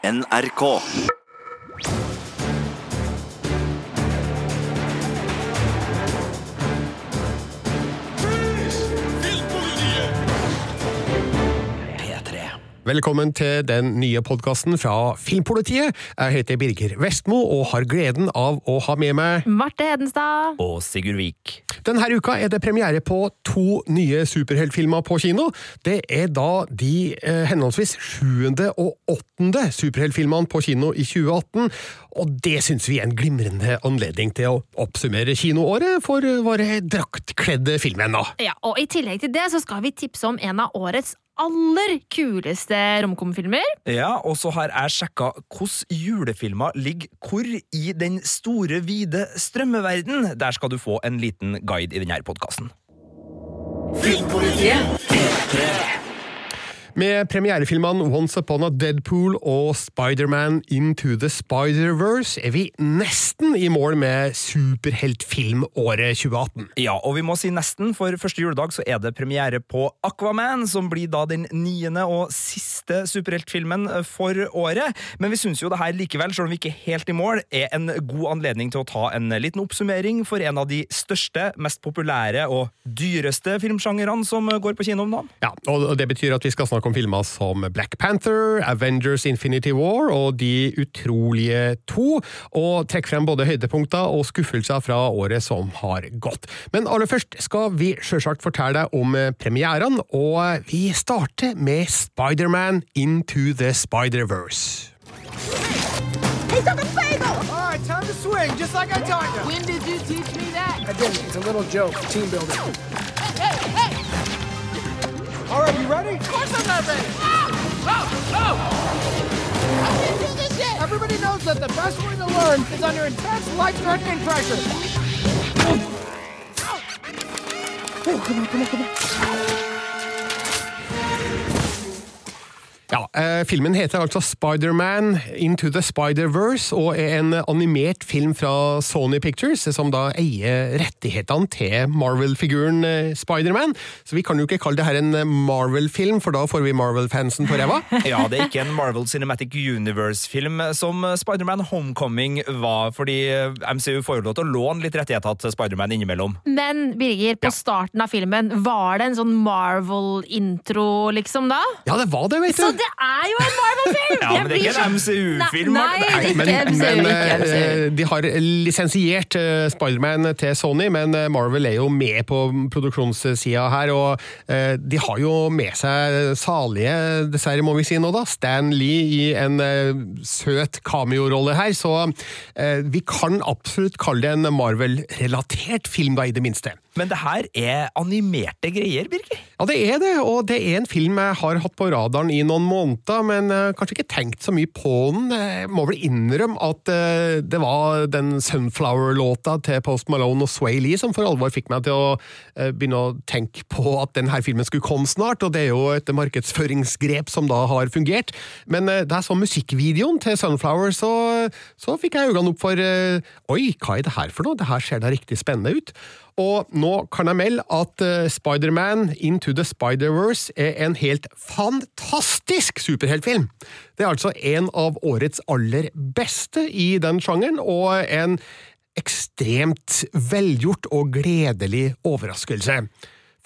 NRK. Velkommen til den nye podkasten fra Filmpolitiet. Jeg heter Birger Vestmo og har gleden av å ha med meg Marte Hedenstad. og Sigurd Vik. Denne uka er det premiere på to nye superheltfilmer på kino. Det er da de eh, henholdsvis sjuende og åttende superheltfilmene på kino i 2018. Og det syns vi er en glimrende anledning til å oppsummere kinoåret for våre draktkledde filmvenner. Ja, og I tillegg til det så skal vi tipse om en av årets aller kuleste romkomfilmer. Ja, og så har jeg sjekka hvordan julefilmer ligger hvor i den store, vide strømmeverden. Der skal du få en liten guide i denne podkasten. Med premierefilmene Once Upon a Deadpool og Spider-Man Into the Spider-Verse er vi nesten i mål med superheltfilmåret 2018. Ja, og vi må si nesten, for første juledag så er det premiere på Aquaman, som blir da den niende og siste superheltfilmen for året. Men vi syns jo det her likevel, selv om vi ikke er helt i mål, er en god anledning til å ta en liten oppsummering for en av de største, mest populære og dyreste filmsjangerene som går på kino om dagen. Ja, og det betyr at vi skal snakke om filmer som Black Panther, Avengers Infinity War og De utrolige to, og trekke frem både høydepunkter og skuffelser fra året som har gått. Men aller først skal vi sjølsagt fortelle deg om premierene, og vi starter med Spider-Man Into the Spider-Verse. He took a bagel! All right, time to swing, just like I taught you. When did you teach me that? I didn't. It's a little joke, team building. Hey, hey! hey! All right, you ready? Of course I'm not ready. Oh! Oh! Oh! I can't do this shit! Everybody knows that the best way to learn is under intense, life-threatening pressure. Oh. Oh, Ja, eh, Filmen heter altså Spider-Man Into the Spider-Verse og er en animert film fra Sony Pictures, som da eier rettighetene til Marvel-figuren eh, Spider-Man. Så vi kan jo ikke kalle det her en Marvel-film, for da får vi Marvel-fansen på ræva. Ja, det er ikke en Marvel Cinematic Universe-film som Spider-Man Homecoming var, fordi MCU får jo lov til å låne litt rettigheter til Spider-Man innimellom. Men Birger, på starten av filmen, var det en sånn Marvel-intro, liksom, da? Ja, det var det, vet Så du. Det er jo en Marvel-film! Ja, men det er ikke en MCU-film, Nei, nei, nei, Men, ikke MCU. men ikke MCU. eh, de har lisensiert eh, Spider-Man til Sony, men eh, Marvel er jo med på produksjonssida her, og de har jo med seg salige, dessverre må vi si nå da, Stan Lee i en søt cameo-rolle her, så vi kan absolutt kalle det en Marvel-relatert film da, i det minste. Men det her er animerte greier, Birger. Ja, det er det, og det er en film jeg har hatt på radaren i noen måneder, men uh, kanskje ikke tenkt så mye på den. Jeg må vel innrømme at eh, det var den Sunflower-låta til Post Malone og Sway Lee som for alvor fikk meg til å eh, begynne å tenke på at denne filmen skulle komme snart, og det er jo et markedsføringsgrep som da har fungert. Men da jeg så musikkvideoen til Sunflower, så, så fikk jeg øynene opp for eh, Oi, hva er det her for noe? Det her ser da riktig spennende ut. Og nå kan jeg melde at Spiderman Spider-Man Into the Spider-Verse er en helt fantastisk superheltfilm! Det er altså en av årets aller beste i den sjangeren, og en ekstremt velgjort og gledelig overraskelse.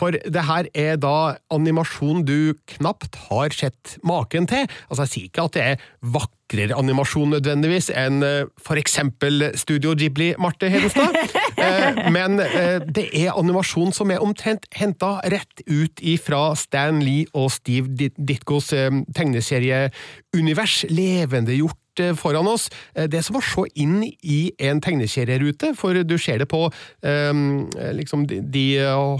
For det her er da animasjon du knapt har sett maken til. Altså, jeg sier ikke at det er vakrere animasjon nødvendigvis enn eh, for eksempel Studio Ghibli, Marte Hedenstad. Eh, Men eh, det er animasjon som er omtrent henta rett ut ifra Stan Lee og Steve Ditkos eh, tegneserieunivers, levendegjort foran oss. Det er som å se inn i en tegneserierute, for du ser det på um, liksom de, de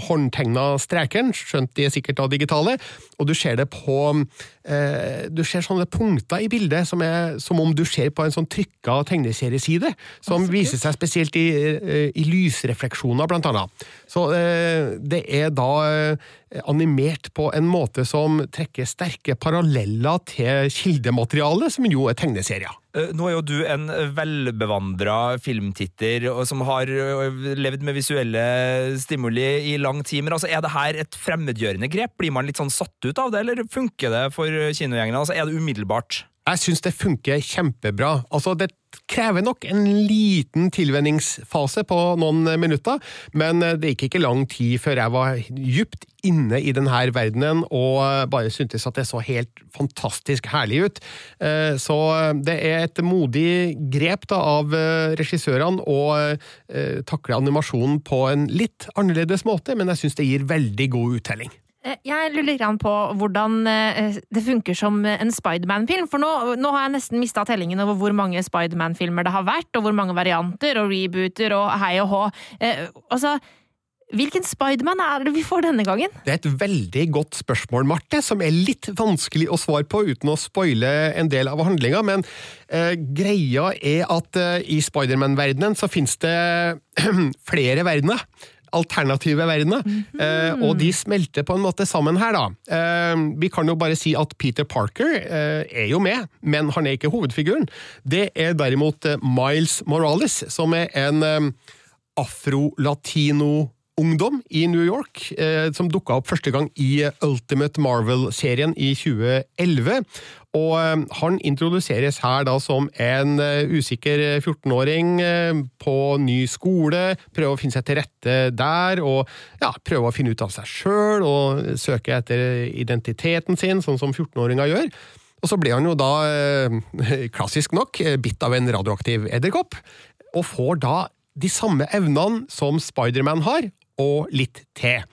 håndtegna strekene, skjønt de er sikkert da digitale, og du ser det på eh, Du ser sånne punkter i bildet som er som om du ser på en sånn trykka tegneserieside, som viser seg spesielt i, eh, i lysrefleksjoner, blant annet. Så eh, det er da eh, animert på en måte som trekker sterke paralleller til kildematerialet, som jo er tegneserier. Eh, Nå er jo du en velbevandra filmtitter som har eh, levd med visuelle stimuli i lang tid. Men altså, er det her et fremmedgjørende grep? Blir man litt sånn satt ut av det, eller funker det for kinogjengene? Altså, er det umiddelbart? Jeg syns det funker kjempebra. Altså, det krever nok en liten tilvenningsfase på noen minutter, men det gikk ikke lang tid før jeg var djupt inne i denne verdenen og bare syntes at det så helt fantastisk herlig ut. Eh, Så det er et modig grep da, av eh, regissørene å eh, takle animasjonen på en litt annerledes måte, men jeg syns det gir veldig god uttelling. Eh, Jeg lurer grann på hvordan eh, det funker som en Spiderman-film. For nå, nå har jeg nesten mista tellingen over hvor mange Spiderman-filmer det har vært, og hvor mange varianter og rebooter og hei og hå. Eh, altså, hvilken Spiderman er det vi får denne gangen? Det er et veldig godt spørsmål, Marte, som er litt vanskelig å svare på uten å spoile en del av handlinga, men eh, greia er at eh, i Spiderman-verdenen så finnes det flere verdener. Alternative verdener, eh, og de smelter på en måte sammen her, da. Eh, vi kan jo bare si at Peter Parker eh, er jo med, men han er ikke hovedfiguren. Det er derimot Miles Morales, som er en eh, afro-latino-ungdom i New York, eh, som dukka opp første gang i Ultimate Marvel-serien i 2011. Og eh, han introduseres her da som en eh, usikker 14-åring eh, på ny skole, prøver å finne seg til rette der, og ja, prøver å finne ut av seg sjøl og søke etter identiteten sin, sånn som 14-åringer gjør. Og så blir han jo da, klassisk nok, bitt av en radioaktiv edderkopp, og får da de samme evnene som Spiderman har, og litt til.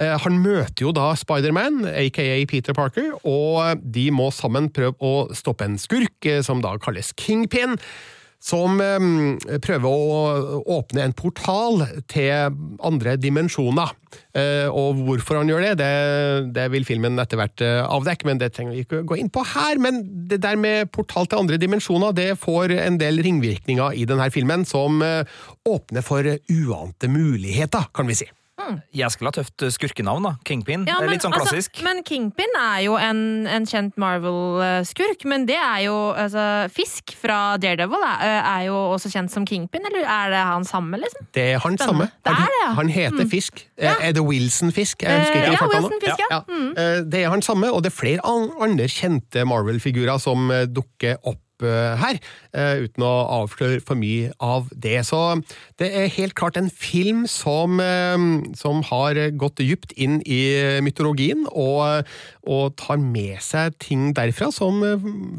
Eh, Han møter jo da Spiderman, aka Peter Parker, og de må sammen prøve å stoppe en skurk, eh, som da kalles Kingpin, som prøver å åpne en portal til andre dimensjoner. Eh, Og hvorfor han gjør det, det, det vil filmen etter hvert eh, avdekke, men det trenger vi ikke gå inn på her. Men det der med portal til andre dimensjoner, det får en del ringvirkninger i denne filmen, som eh, åpner for uante muligheter, kan vi si. Jæskla tøft skurkenavn, da. Kingpin. Ja, er men, litt sånn altså, klassisk. men Kingpin er jo en, en kjent Marvel-skurk, men det er jo altså, Fisk fra Daredevil er, er jo også kjent som Kingpin, eller er det han samme, liksom? Det er han Spennende. samme. Det Han, er det, ja. han heter Fisk. Ja. Er det Wilson Fisk? Jeg husker Eh, ikke ja, farta nå. Wilson Fisk, ja. Mm. Eh, Det er han samme, og det er flere andre kjente Marvel-figurer som eh, dukker opp eh, her, eh, uten å avsløre for mye av det. Så det er helt klart en film som, eh, som har gått dypt inn i mytologien, og, og tar med seg ting derfra som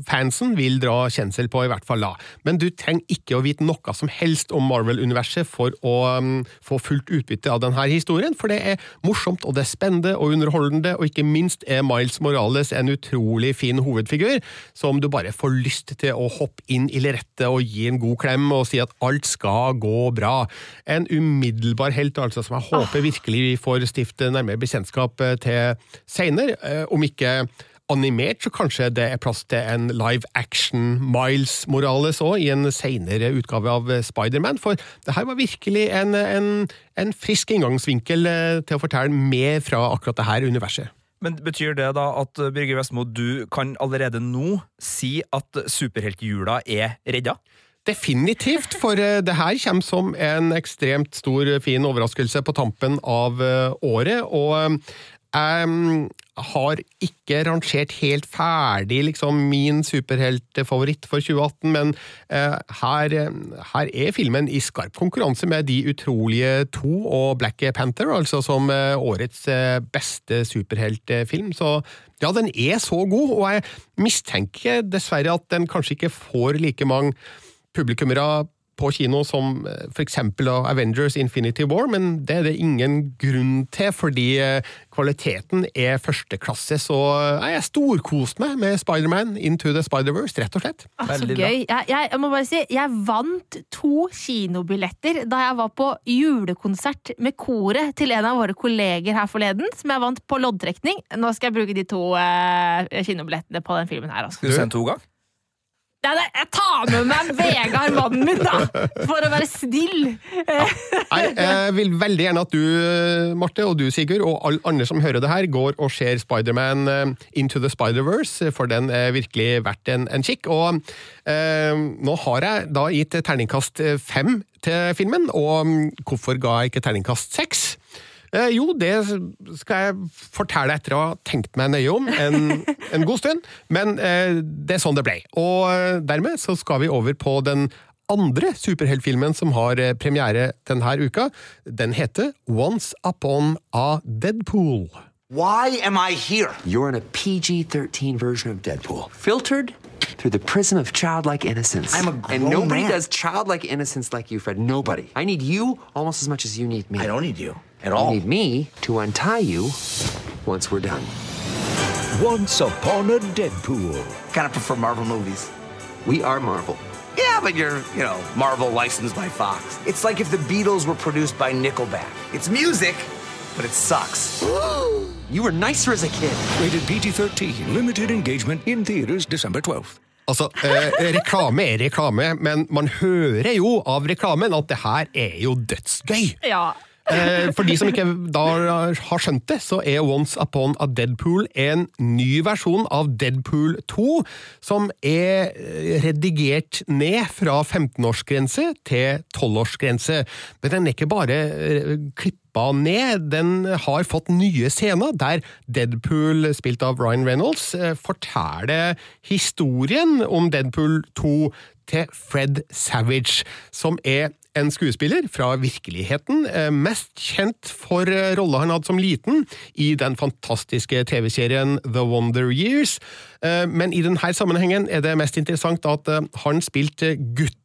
fansen vil dra kjensel på, i hvert fall da. Men du trenger ikke å vite noe som helst om Marvel-universet for å um, få fullt utbytte av denne historien, for det er morsomt, og det er spennende og underholdende, og ikke minst er Miles Morales en utrolig fin hovedfigur, som du bare får lyst til å hoppe inn i lerretet og gi en god klem og si at alt skal gå bra. En umiddelbar helt, altså, som jeg håper virkelig vi får stifte nærmere bekjentskap eh, til senere, eh, om ikke animert, så kanskje det er plass til en live action Miles Morales òg, i en seinere utgave av eh, Spiderman. For det her var virkelig en, en, en frisk inngangsvinkel til å fortelle mer fra akkurat det her universet. Men Betyr det da at uh, Birger Vestmo, du kan allerede nå si at superhelthjula er redda? Definitivt, for eh, det her kommer som en ekstremt stor, eh, fin overraskelse på tampen av eh, året, og eh, jeg har ikke rangert helt ferdig liksom, min superheltfavoritt for 2018, men eh, her, her er filmen i skarp konkurranse med De utrolige to og Black Panther, altså som eh, årets eh, beste superheltfilm. Så ja, den er så god, og jeg mistenker dessverre at den kanskje ikke får like mange publikummere på kino som f.eks. for eksempel Avengers Infinity War, men det er det ingen grunn til, fordi eh, kvaliteten er førsteklasse, så eh, jeg storkoste meg med Spiderman Into the Spider-Verse, rett og slett. Ah, så gøy. Jeg, jeg, må bare si, jeg vant to kinobilletter da jeg var på julekonsert med koret til en av våre kolleger her forleden, som jeg vant på loddtrekning. Nå skal jeg bruke de to eh, kinobillettene på den filmen her, altså. Skal du se den to ganger? Ja, jeg tar med meg Vegard, mannen min, da! For å være snill. Nei, jeg vil veldig gjerne at du, Marte, og du, Sigurd, og alle andre som hører det her, går og ser Spiderman eh, Into the Spider-Verse, for den er virkelig verdt en, en kikk. Og eh, nå har jeg da gitt terningkast fem til filmen, og mm, hvorfor ga jeg ikke terningkast seks? Eh, jo, det skal jeg fortelle etter å ha tenkt meg nøye om en, en god stund, men eh, det er sånn det ble. Og eh, dermed så skal vi over på den andre superheltfilmen som har eh, premiere denne uka. Den heter Once Upon a Deadpool. Why am I here? You're in a PG 13 version of Deadpool. Filtered through the prism of childlike innocence. I'm a grown And nobody man. does childlike innocence like you, Fred. Nobody. I need you almost as much as you need me. I don't need you at You all. You need me to untie you once we're done. Once upon a Deadpool. Kind of prefer Marvel movies. We are Marvel. Yeah, but you're, you know, Marvel licensed by Fox. It's like if the Beatles were produced by Nickelback. It's music, but it sucks. You were nicer as a kid. Rated PG 13. Limited engagement in theaters December 12th. Altså, eh, reklame er reklame, men man hører jo av reklamen at det her er jo dødsgøy. Ja. Eh, for de som ikke da har skjønt det, så er Once Upon a Deadpool en ny versjon av Deadpool 2, som er eh, redigert ned fra 15-årsgrense til 12-årsgrense. Men den er ikke bare klippet klippa ned, den har fått nye scener, der Deadpool, spilt av Ryan Reynolds, eh, forteller historien om Deadpool 2 til Fred Savage, som er en skuespiller fra virkeligheten, eh, mest kjent for eh, rolla han hadde som liten i den fantastiske TV-serien The Wonder Years. Eh, Men i denne sammenhengen er det mest interessant at han spilte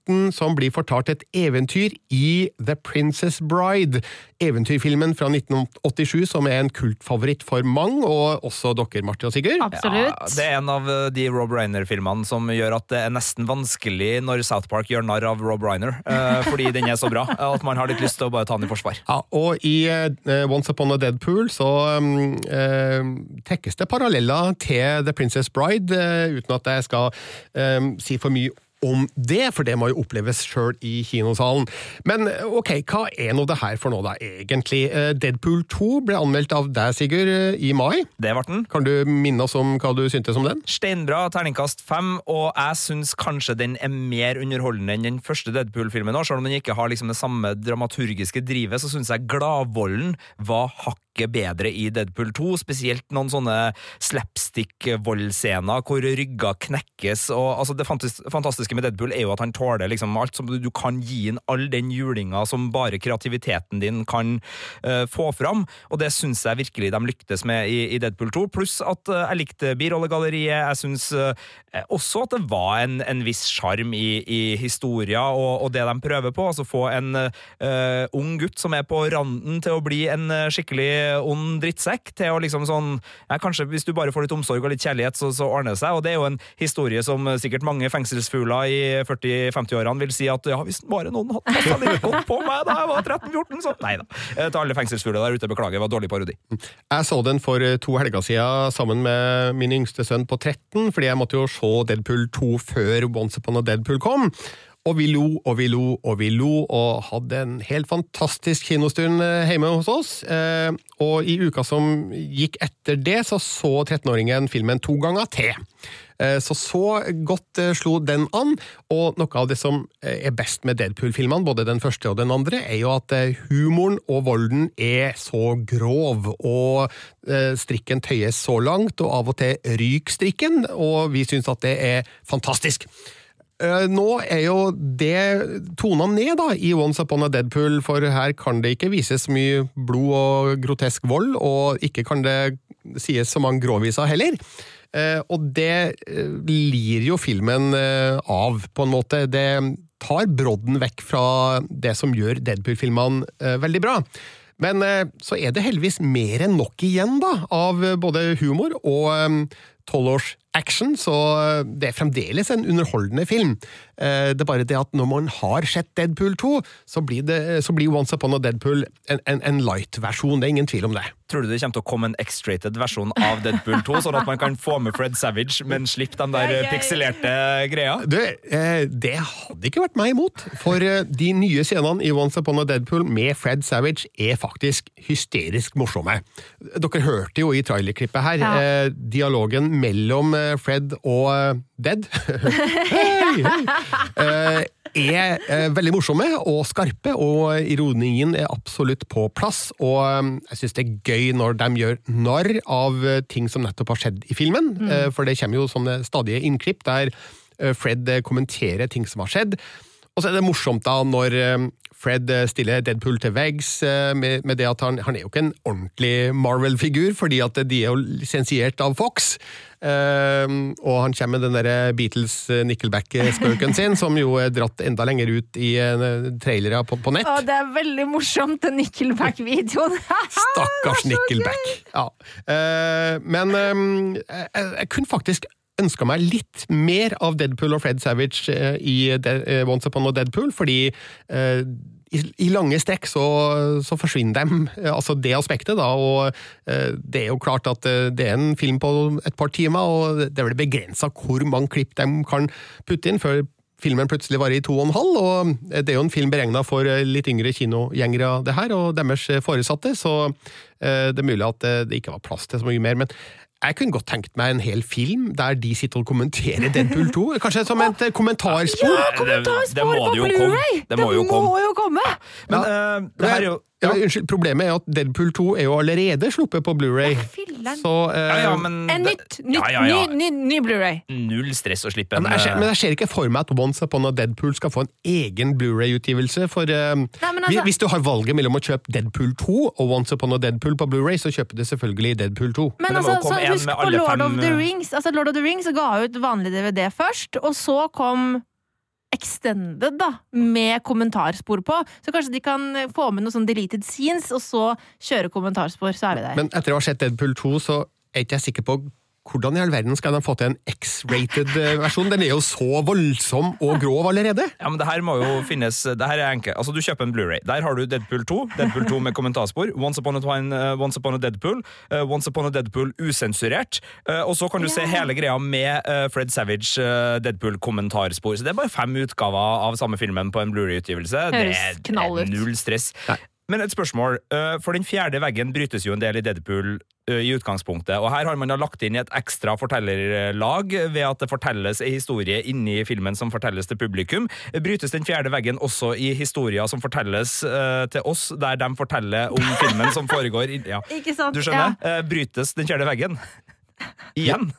gutten som blir fortalt et eventyr i The Princess Bride, eventyrfilmen fra 1987 som er en kultfavoritt for mange, og også dere, Martin og Sigurd. Absolutt. Ja, det er en av eh, de Rob Reiner-filmene som gjør at det er nesten vanskelig når South Park gjør narr av Rob Reiner, eh, fordi den er så bra at man har litt lyst til å bare ta den i forsvar. Ja, og i eh, Once Upon a Deadpool så um, eh, tekkes det paralleller til The Princess Bride, eh, uten at jeg skal um, si for mye om det, for det må jo oppleves sjøl i kinosalen. Men eh, ok, hva er nå det her for noe, da, egentlig? Eh, Deadpool 2 ble anmeldt av deg, Sigurd, eh, i mai. Det ble den. Kan du minne oss om hva du syntes om den? Steinbra, terningkast fem, og jeg syns kanskje den er mer underholdende enn den første Deadpool-filmen. Selv om den ikke har liksom det samme dramaturgiske drivet, så syns jeg Gladvolden var hakket bedre i Deadpool 2. Spesielt noen sånne slapstick-voldscener hvor rygger knekkes. og altså Det fantastiske med Deadpool er jo at han tåler liksom alt som du kan gi inn all den julinga som bare kreativiteten din kan uh, få fram, og det syns jeg virkelig de lyktes med i, i Deadpool 2. Pluss at uh, jeg likte birollegalleriet. Jeg syns uh, også at det var en, en viss sjarm i, i historia og, og det de prøver på. Altså få en ung gutt som er på randen til å bli en skikkelig ond drittsekk, til å liksom sånn ja, Kanskje hvis du bare får litt omsorg og litt kjærlighet, så, så ordner det seg. Og det er jo en historie som sikkert mange fengselsfugler i 40-50-årene vil si at ja, hvis bare noen hadde passa litt godt på meg da jeg var 13-14, så Nei da. Eh, Til alle fengselsfugler der ute, beklager, det var dårlig parodi. Jeg så den for eh, to helger siden sammen med min yngste sønn på 13, fordi jeg måtte jo se Deadpool 2 før Once Upon a Deadpool kom. Og vi lo og vi lo og vi lo, og hadde en helt fantastisk kinostund eh, hjemme hos oss. Eh, Og i uka som gikk etter det, så så 13-åringen filmen to ganger til. Eh, Så så godt slo den an, og noe av det som er best med Deadpool-filmene, både den første og den andre, er jo at humoren og volden er så grov, og strikken tøyes så langt, og av og til ryker strikken, og vi syns at det er fantastisk. Eh, Nå er jo det tona ned da, i Once Upon a Deadpool, for her kan det ikke vises mye blod og grotesk vold, og ikke kan det sies så mange gråviser heller. Eh, og det eh, lir jo filmen av, på en måte. Det tar brodden vekk fra det som gjør Deadpool-filmene veldig bra. Men så er det heldigvis mer enn nok igjen, da, av både humor og tolvårs action, så eh, det er fremdeles en underholdende film. Eh, Det er bare det at når man har sett Deadpool 2, så blir, det, så blir Once Upon a Deadpool en, en, en light-versjon, det er ingen tvil om det. Tror du det kommer til å komme en X-rated versjon av Deadpool 2, sånn at man kan få med Fred Savage, men slippe de der pikselerte greia? Du, eh, det hadde ikke vært meg imot, for eh, de nye scenene i Once Upon a Deadpool med Fred Savage er faktisk hysterisk morsomme. Dere hørte jo i trailerklippet her Ja. eh, dialogen mellom eh, Fred og eh, Dead. Hey, hei. Er eh, veldig morsomme og skarpe, og ironien er absolutt på plass. Og eh, jeg syns det er gøy når de gjør narr av eh, ting som nettopp har skjedd i filmen. Eh, for det kommer jo sånne stadige innklipp der eh, Fred eh, kommenterer ting som har skjedd. Og så er det morsomt da når Fred eh, stiller Deadpool til veggs eh, med, med det at han, han er jo ikke en ordentlig Marvel-figur, fordi at de er jo lisensiert av Fox. Uh, og han kommer med den der Beatles-Nickelback-spøken sin, som jo er dratt enda lenger ut i uh, trailere på, på nett. Å, det er veldig morsomt, den Nickelback-videoen! Stakkars Nickelback. Ja. Uh, men jeg, jeg kunne faktisk ønska meg litt mer av Deadpool og Fred Savage eh, i eh, Once Upon a Deadpool, fordi eh, i, lange strekk så, så forsvinner de, eh, altså det aspektet, da. Og det er jo klart at det er en film på et par timer, og det er vel begrensa hvor mange klipp de kan putte inn før filmen plutselig varer i to og en halv, og det er jo en film beregna for litt yngre kinogjengere, det her, og deres foresatte, så det er mulig at det ikke var plass til så mye mer. men jeg kunne godt tenkt meg en hel film der de sitter og kommenterer Deadpool 2. Kanskje som et eh, kommentarspor? Ja, det- det kommentarspor på det. Blu-ray! Det må jo komme. jo komme! Men Ja. uh, det her er jo ja, Unnskyld, problemet er at Deadpool 2 er jo allerede sluppet på Blu-ray. Så eh, Ja, ja, men En det- nytt, nytt, ja, ja, ja. ny, ny, ny Blu-ray. Null stress å slippe en men jeg, ser, eh, men jeg ser ikke for meg at Once Upon a Deadpool skal få en egen Blu-ray-utgivelse. For eh, men altså- hvis- hvis du har valget mellom å kjøpe Deadpool 2 og Once Upon a Deadpool på Blu-ray, så kjøper du selvfølgelig Deadpool 2. Men, Men det må altså, komme så en husk med på alle Lord fem, of the eh, Rings. Altså, Lord of the Rings ga ut vanlig DVD først, og så kom Extended, da, med kommentarspor på. Så kanskje de kan få med noe sånn deleted scenes, og så kjøre kommentarspor, så er vi der. Men etter å ha sett Deadpool 2, så er ikke jeg sikker på hvordan i all verden skal de få til en X-rated eh, versjon? Den er jo så voldsom og grov allerede! Ja, men det her må jo finnes Det her er enkelt. Altså, Du kjøper en Blu-ray. Der har du Deadpool 2, Deadpool 2 med kommentarspor, Once Upon a, Twine, uh, Once Upon a Deadpool, uh, Once Upon a Deadpool usensurert, uh, og så kan du se hele greia med eh, Fred Savage eh, Deadpool-kommentarspor. Så det er bare fem utgaver av samme filmen på en Blu-ray-utgivelse. Det er, er null stress. Men et spørsmål. eh, For den fjerde veggen brytes jo en del i Deadpool eh, i utgangspunktet, og her har man da lagt inn et ekstra fortellerlag ved at det fortelles en historie inni filmen som fortelles til publikum. Brytes den fjerde veggen også i historier som fortelles eh, til oss, der de forteller om filmen som foregår i, ja. Ikke sant? Du skjønner? Ja. Brytes den fjerde veggen? Igjen?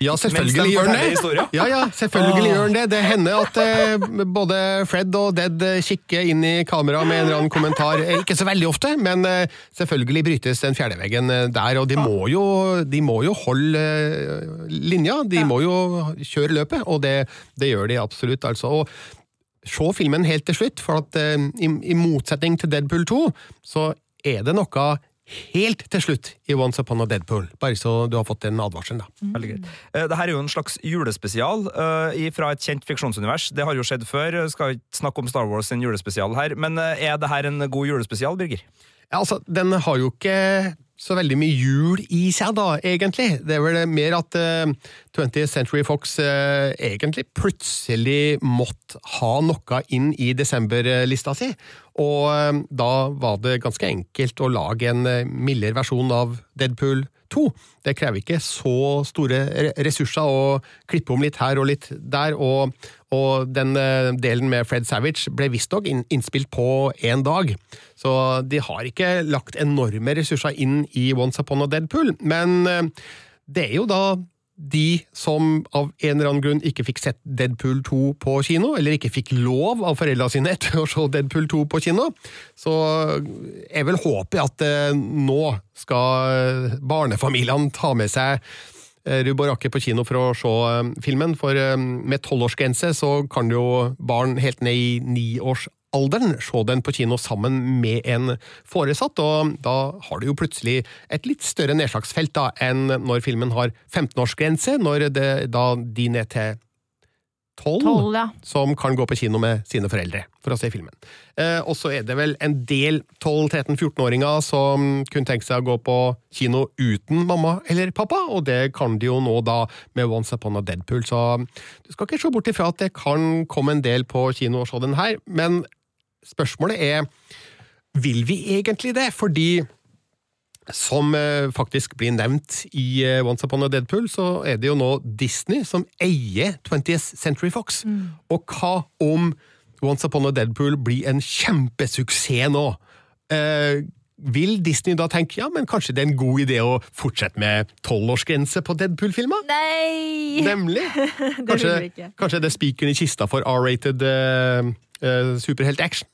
Ja, selvfølgelig gjør den det! Ja, ja, selvfølgelig gjør han det. Det hender at eh, både Fred og Dead eh, kikker inn i kamera med en eller annen kommentar. Eh, Ikke så veldig ofte, men eh, selvfølgelig brytes den fjerde veggen eh, der. Og de må jo, de må jo holde eh, linja, de må jo kjøre løpet, og det, det gjør de absolutt. altså. Og se filmen helt til slutt, for at eh, i, i motsetning til Deadpool 2, så er det noe helt til slutt i Once Upon a Deadpool. Bare så du har fått den advarselen, da. Veldig greit. Dette Det her er jo en slags julespesial eh, fra et kjent fiksjonsunivers. Det har jo skjedd før. Jeg Skal ikke snakke om Star Wars sin julespesial her, men eh, er det her en god julespesial, Birger? Ja, altså, den har jo ikke så veldig mye jul i seg, da, egentlig. Det er vel mer at uh, 20th Century Fox uh, egentlig plutselig måtte ha noe inn i desemberlista si. Og uh, da var det ganske enkelt å lage en eh, mildere versjon av Deadpool 2. Det krever ikke så store ressurser å klippe om litt her og litt der, og, og den eh, delen med Fred Savage ble visstnok inn, innspilt på én dag. Så de har ikke lagt enorme ressurser inn i Once Upon a Deadpool, men eh, det er jo da de som av en eller annen grunn ikke fikk sett Deadpool 2 på kino, eller ikke fikk lov av foreldra sine til å se Deadpool 2 på kino, så er vel håpet at eh, nå skal barnefamiliene ta med seg eh, rubb og rakke på kino for å se eh, filmen, for eh, med tolvårsgrense så kan jo barn helt ned i niårsalderen se den på kino sammen med en foresatt, og da har du jo plutselig et litt større nedslagsfelt da, enn når filmen har 15-årsgrense, når det da de ned til 12, Tolv, ja. som kan gå på kino med sine foreldre for å se filmen. Eh, og så er det vel en del 12-13-14-åringer som kunne tenke seg å gå på kino uten mamma eller pappa, og det kan de jo nå da med Once Upon a Deadpool, så du skal ikke se bort ifra at det kan komme en del på kino og se den her, men spørsmålet er vil vi egentlig det? Fordi som eh, faktisk blir nevnt i eh, Once Upon a Deadpool, så er det jo nå Disney som eier 20th Century Fox. Og hva om Once Upon a Deadpool blir en kjempesuksess nå, eh, vil Disney da tenke ja, men kanskje det er en god idé å fortsette med tolvårsgrense på Deadpool-filmer? Nei! Nemlig! Kanskje, det kanskje det er spikeren i kista for R-rated uh, superhelt-action?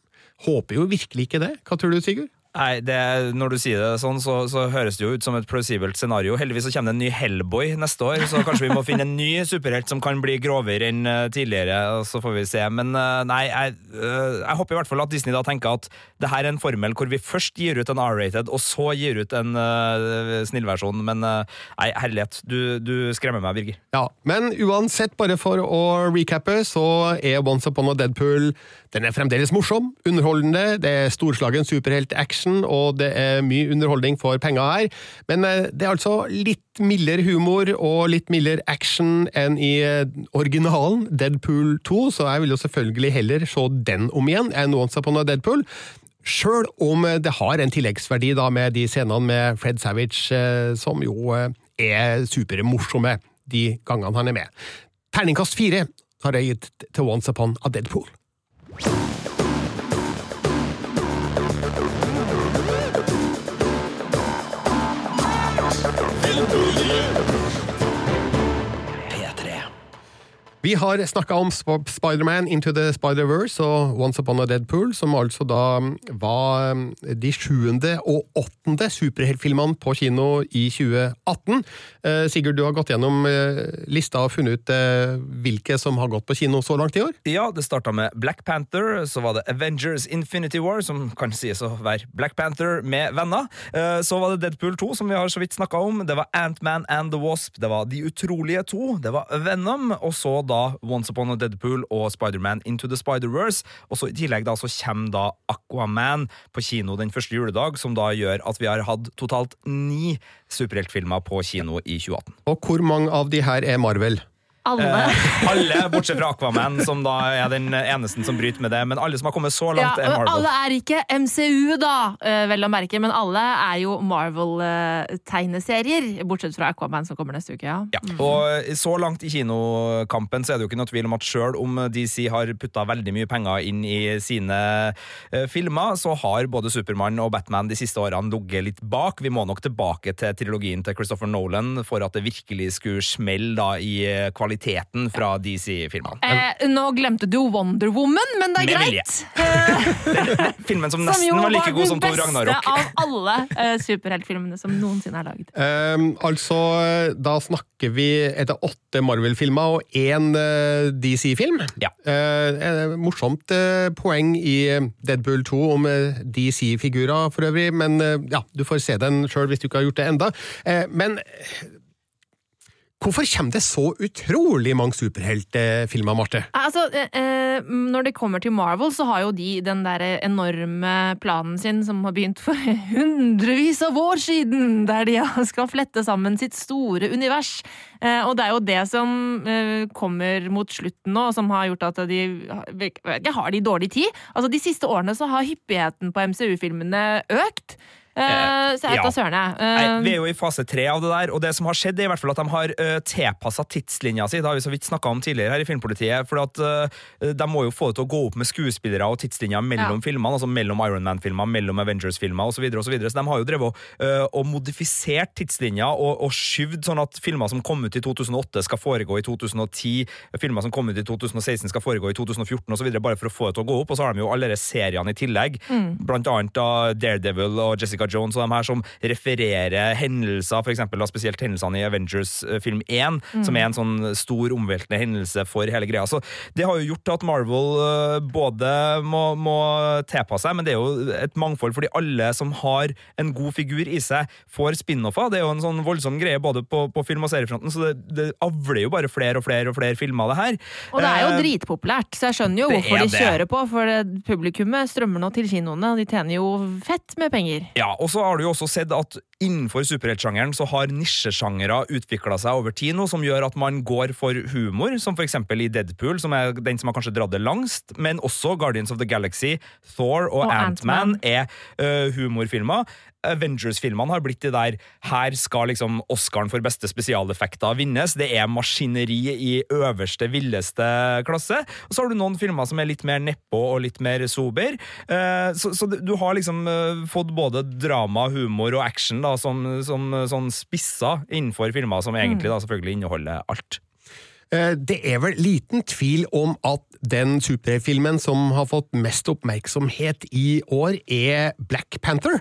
Håper jo virkelig ikke det. Hva tror du, Sigurd? Nei, det, Når du sier det sånn, så, så høres det jo ut som et plausibelt scenario. Heldigvis så kommer det en ny Hellboy neste år, så kanskje vi må finne en ny superhelt som kan bli grovere enn eh, tidligere. Så får vi se. Men eh, nei, jeg, eh, jeg håper i hvert fall at Disney da tenker at det her er en formel hvor vi først gir ut en R-rated, og så gir ut en uh, snillversjon. Men nei, herlighet. Du, du skremmer meg, Birger. Ja, Men uansett, bare for å recappe, så er Once Upon a Deadpool den er fremdeles morsom, underholdende, det er storslagen superhelt-action, og det er mye underholdning for penger her. Men eh, det er altså litt mildere humor og litt mildere action enn i eh, originalen, Deadpool 2, så jeg vil jo selvfølgelig heller se den om igjen enn Once Upon a Deadpool. Sjøl om det har en tilleggsverdi da med de scenene med Fred Savage, eh, som jo er supermorsomme de gangene han er med. Terningkast fire har jeg gitt til Once Upon a Deadpool. Vi har snakka om Sp Spiderman Into the Spider-Verse og Once Upon a Deadpool, som altså da var um, de sjuende og åttende superheltfilmene på kino i 2018. Eh, Sigurd, du har gått gjennom eh, lista og funnet ut eh, hvilke som har gått på kino så langt i år? Ja, det starta med Black Panther, så var det Avengers Infinity War, som kan sies å være Black Panther med venner. Så var det Deadpool 2, som vi har så vidt snakka om. Det var Ant-Man and the Wasp. Det var De utrolige to. Det var Venom. Og så da Once Upon a Deadpool og Spiderman Into the Spider-Verse. Og så i tillegg da så kommer da Aquaman på kino den første juledag, som da gjør at vi har hatt totalt ni superheltfilmer på kino i 2018. Og hvor mange av de her er Marvel? Alle. Eh, alle, bortsett fra Aquaman, som da er den eneste som bryter med det. Men alle som har kommet så Ja, langt, er Marvel. alle er ikke MCU, da, eh, vel å merke, men alle er jo Marvel-tegneserier. Bortsett fra Aquaman, som kommer neste uke. ja. Ja, og Så langt i kinokampen så er det jo ikke noe tvil om at selv om DC har putta veldig mye penger inn i sine eh, filmer, så har både Supermann og Batman de siste årene ligget litt bak. Vi må nok tilbake til trilogien til Christopher Nolan for at det virkelig skulle smelle da i eh, kvaliteten fra DC-filmene. Eh, nå glemte du Wonder Woman, men det er Med greit. Eh, Filmen som som nesten jo var like god som den som Den beste av alle eh, superheltfilmene som noensinne er laget. Um, altså, da snakker vi etter åtte Marvel-filmer og én uh, DC-film. Ja. Eh, eh, morsomt uh, poeng i Deadpool 2 om eh, DC-figurer for øvrig, men eh, ja, du får se den sjøl hvis du ikke har gjort det enda. Eh, men eh, hvorfor kommer det så utrolig mange superheltfilmer, Marte? Altså, eh, eh, Når det kommer til Marvel, så har jo de den der enorme planen sin som har begynt for hundrevis av år siden, der de skal flette sammen sitt store univers. Eh, og det er jo det som eh, kommer mot slutten nå, som har gjort at de ikke har de dårlig tid. Altså, De siste årene så har hyppigheten på MCU-filmene økt. Eh, så jeg vet da søren, jeg. Eh, vi er jo i fase tre av det der, og det som har skjedd, er i hvert fall at de har uh, tilpassa tidslinja si. Det har vi så vidt snakka om tidligere her i Filmpolitiet. For at uh, de må jo få det til å gå opp med skuespillere og tidslinja mellom Ja. filmene. Altså mellom Iron Man-filmer, mellom Avengers-filmer osv. Så, videre, og så, videre. så de har jo drevet uh, eh, og modifisert tidslinja og, og skyvd sånn at filmer som kom ut i 2008, skal foregå i 2010. Filmer som kom ut i 2016, skal foregå i 2014 osv. Bare for å få det til å gå opp. Og så har de jo alle seriene i tillegg. Blant annet da Daredevil og Jessica Jones og de her som refererer hendelser, for eksempel da spesielt hendelsene i Avengers eh, film 1, som er en sånn stor omveltende hendelse for hele greia. Så det har jo gjort at Marvel eh, både må, må tilpasse seg, men det er jo et mangfold fordi alle som har en god figur i seg, får spin-offer. Det er jo en sånn voldsom greie både på, på film- og seriefronten, så det, det avler jo bare flere og flere og flere filmer av det her. Og det er jo Eh, dritpopulært, så jeg skjønner jo hvorfor de kjører på. For publikummet strømmer nå til kinoene, og de tjener jo fett med penger. Ja, og så har du jo også sett at innenfor superheltsjangeren så har nisjesjangere utvikla seg over tid nå, som gjør at man går for humor, som eksempel i Deadpool, som er den som har kanskje dratt det langst, men også Guardians of the Galaxy, Thor og, Og Ant-Man Ant-Man. er uh, humorfilmer. Avengers-filmene har blitt de der her skal liksom Oscaren for beste spesialeffekter vinnes. Det er maskineri i øverste, villeste klasse. Og så har du noen filmer som er litt mer nedpå og litt mer sober. Eh, Så, så du har liksom fått både drama, humor og action da, som, som sånn spisser innenfor filmer som egentlig da selvfølgelig inneholder alt. Eh, Det er vel liten tvil om at den superheltfilmen som har fått mest oppmerksomhet i år, er Black Panther.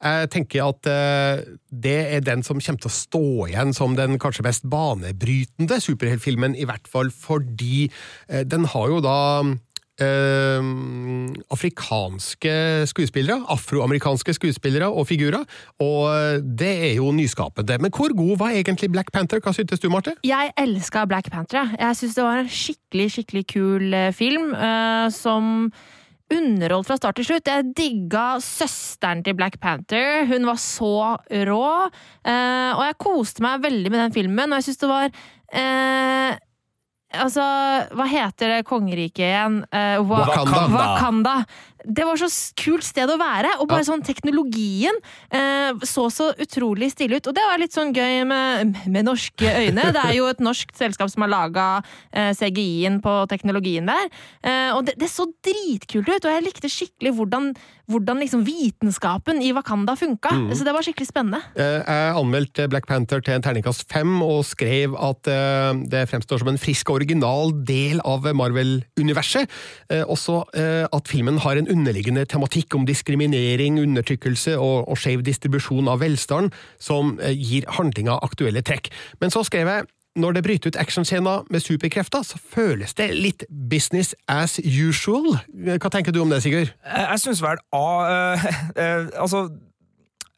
Jeg tenker at eh, det er den som kommer til å stå igjen som den kanskje mest banebrytende superheltfilmen, i hvert fall fordi eh, den har jo da eh, afrikanske skuespillere, afroamerikanske skuespillere og figurer, og det er jo nyskapende. Men hvor god var egentlig Black Panther? Hva syntes du, Marte? Jeg elska Black Panther. jeg. Syns det var en skikkelig skikkelig kul eh, film eh, som underholdt fra start til slutt. Jeg digga søsteren til Black Panther. Hun var så rå. eh, og jeg koste meg veldig med den filmen, og jeg syns det var eh, Altså, hva heter det kongeriket igjen? Uh, Wa- Wakanda. Wakanda. Det var så kult sted å være, og bare sånn teknologien eh, så så utrolig stille ut. Og det var litt sånn gøy med, med norske øyne. Det er jo et norsk selskap som har laga eh, CGI-en på teknologien der. Eh, og det, det så dritkult ut, og jeg likte skikkelig hvordan, hvordan liksom vitenskapen i Wakanda funka. Så det var skikkelig spennende. Eh, Jeg anmeldte Black Panther til en terningkast fem og skrev at eh, det fremstår som en frisk og original del av Marvel-universet. Eh, Også at filmen har en underliggende tematikk om diskriminering, undertrykkelse og, og skeiv distribusjon av velstand, som eh, gir handlinga aktuelle trekk. Men så skrev jeg når det bryter ut actionscener med superkrefter, så føles det litt business as usual. Hva tenker du om det, Sigurd? Jeg, jeg syns vel A uh, uh, Altså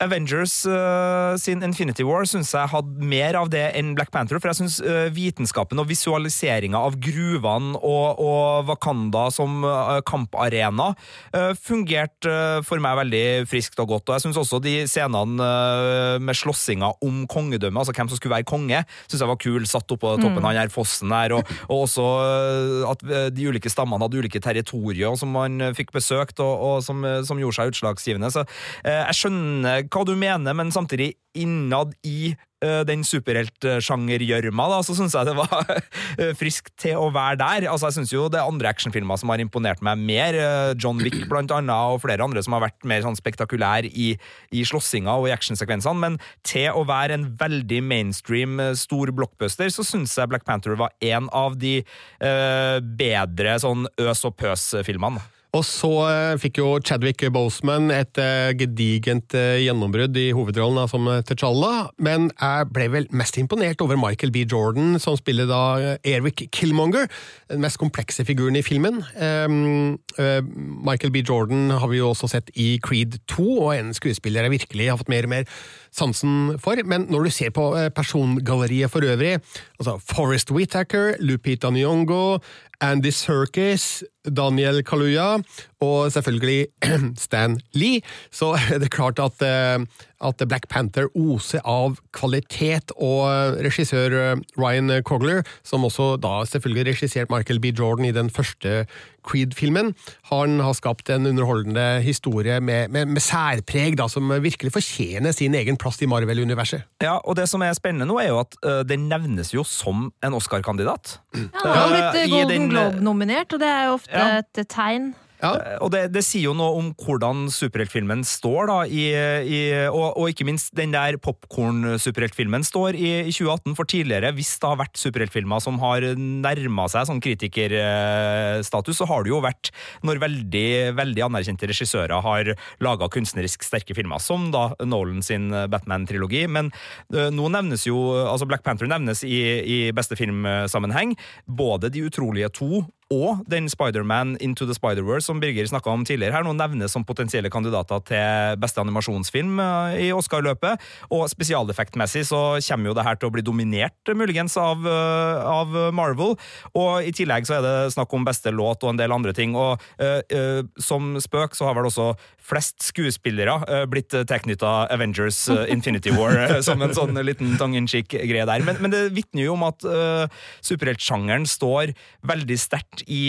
Avengers uh, sin Infinity War syns jeg hadde mer av det enn Black Panther. For jeg syns vitenskapen og visualiseringa av gruvene og, og Wakanda som uh, kamparena uh, fungerte eh, for meg veldig friskt og godt. Og jeg syns også de scenene eh, med slåssinga om kongedømmet, altså hvem som skulle være konge, syns jeg var kul. Satt oppå toppen av den her fossen der, og, og også eh, at eh, de ulike stammene hadde ulike territorier som man eh, fikk besøkt, og, og som, eh, som gjorde seg utslagsgivende. Så eh, jeg skjønner hva du mener, men samtidig innad i eh, den superheltsjangergjørma, så syns jeg det var eh, friskt til å være der. Altså, jeg syns jo det er andre actionfilmer som har imponert meg mer. eh, John Wick, blant annet, og flere andre som har vært mer sånn spektakulær i, i slåssinga og i actionsekvensene. Men til å være en veldig mainstream, stor blockbuster, så syns jeg Black Panther var en av de uh, bedre sånn øs og pøs-filmene. Og så eh, fikk jo Chadwick Boseman et eh, gedigent eh, gjennombrudd i hovedrollen da, som T'Challa, men jeg ble vel mest imponert over Michael B. Jordan, som spiller da Eric Killmonger, den mest komplekse figuren i filmen. Ehm, eh, Michael B. Jordan har vi jo også sett i Creed 2, og en skuespiller jeg virkelig har fått mer og mer sansen for, men når du ser på persongalleriet for øvrig, altså Forrest Whitaker, Lupita Nyong'o, Andy Serkis, Daniel Kaluya og selvfølgelig Stan Lee, så er det klart at, eh, at Black Panther oser av kvalitet, og regissør eh, Ryan Cogler, som også da selvfølgelig regissert Michael B. Jordan i den første Creed-filmen, han har skapt en underholdende historie med, med, med særpreg da, som virkelig fortjener sin egen plass i Marvel-universet. Ja, og det som er spennende nå, er jo at uh, den nevnes jo som en Oscar-kandidat. Ja, han har blitt Eh, eh, Golden eh, Globe-nominert, og det er jo ofte Ja. et tegn. Ja. Eh, Og det, det sier jo noe om hvordan superheltfilmen står, da, i, i, og, og ikke minst den der popkorn-superheltfilmen står i, i 2018. For tidligere, hvis det har vært superheltfilmer som har nærma seg sånn kritikerstatus, så har det jo vært når veldig, veldig anerkjente regissører har laga kunstnerisk sterke filmer, som da Nolan sin Batman-trilogi. Men øh, nå nevnes jo altså Black Panther nevnes i, i beste filmsammenheng. Både De utrolige to og den Spider-Man Into the Spider-World som Birger snakka om tidligere her, nå nevnes som potensielle kandidater til beste animasjonsfilm eh, i Oscar-løpet. Og spesialeffektmessig så kommer jo det her til å bli dominert, muligens, av, eh, av Marvel. Og i tillegg så er det snakk om beste låt og en del andre ting. Og uh, uh, som spøk så har vel også flest skuespillere uh, blitt tilknytta Avengers uh, Infinity War uh, som en sånn liten tongue-in-cheek-greie der. Men, men, det vitner jo om at uh, superheltsjangeren står veldig sterkt i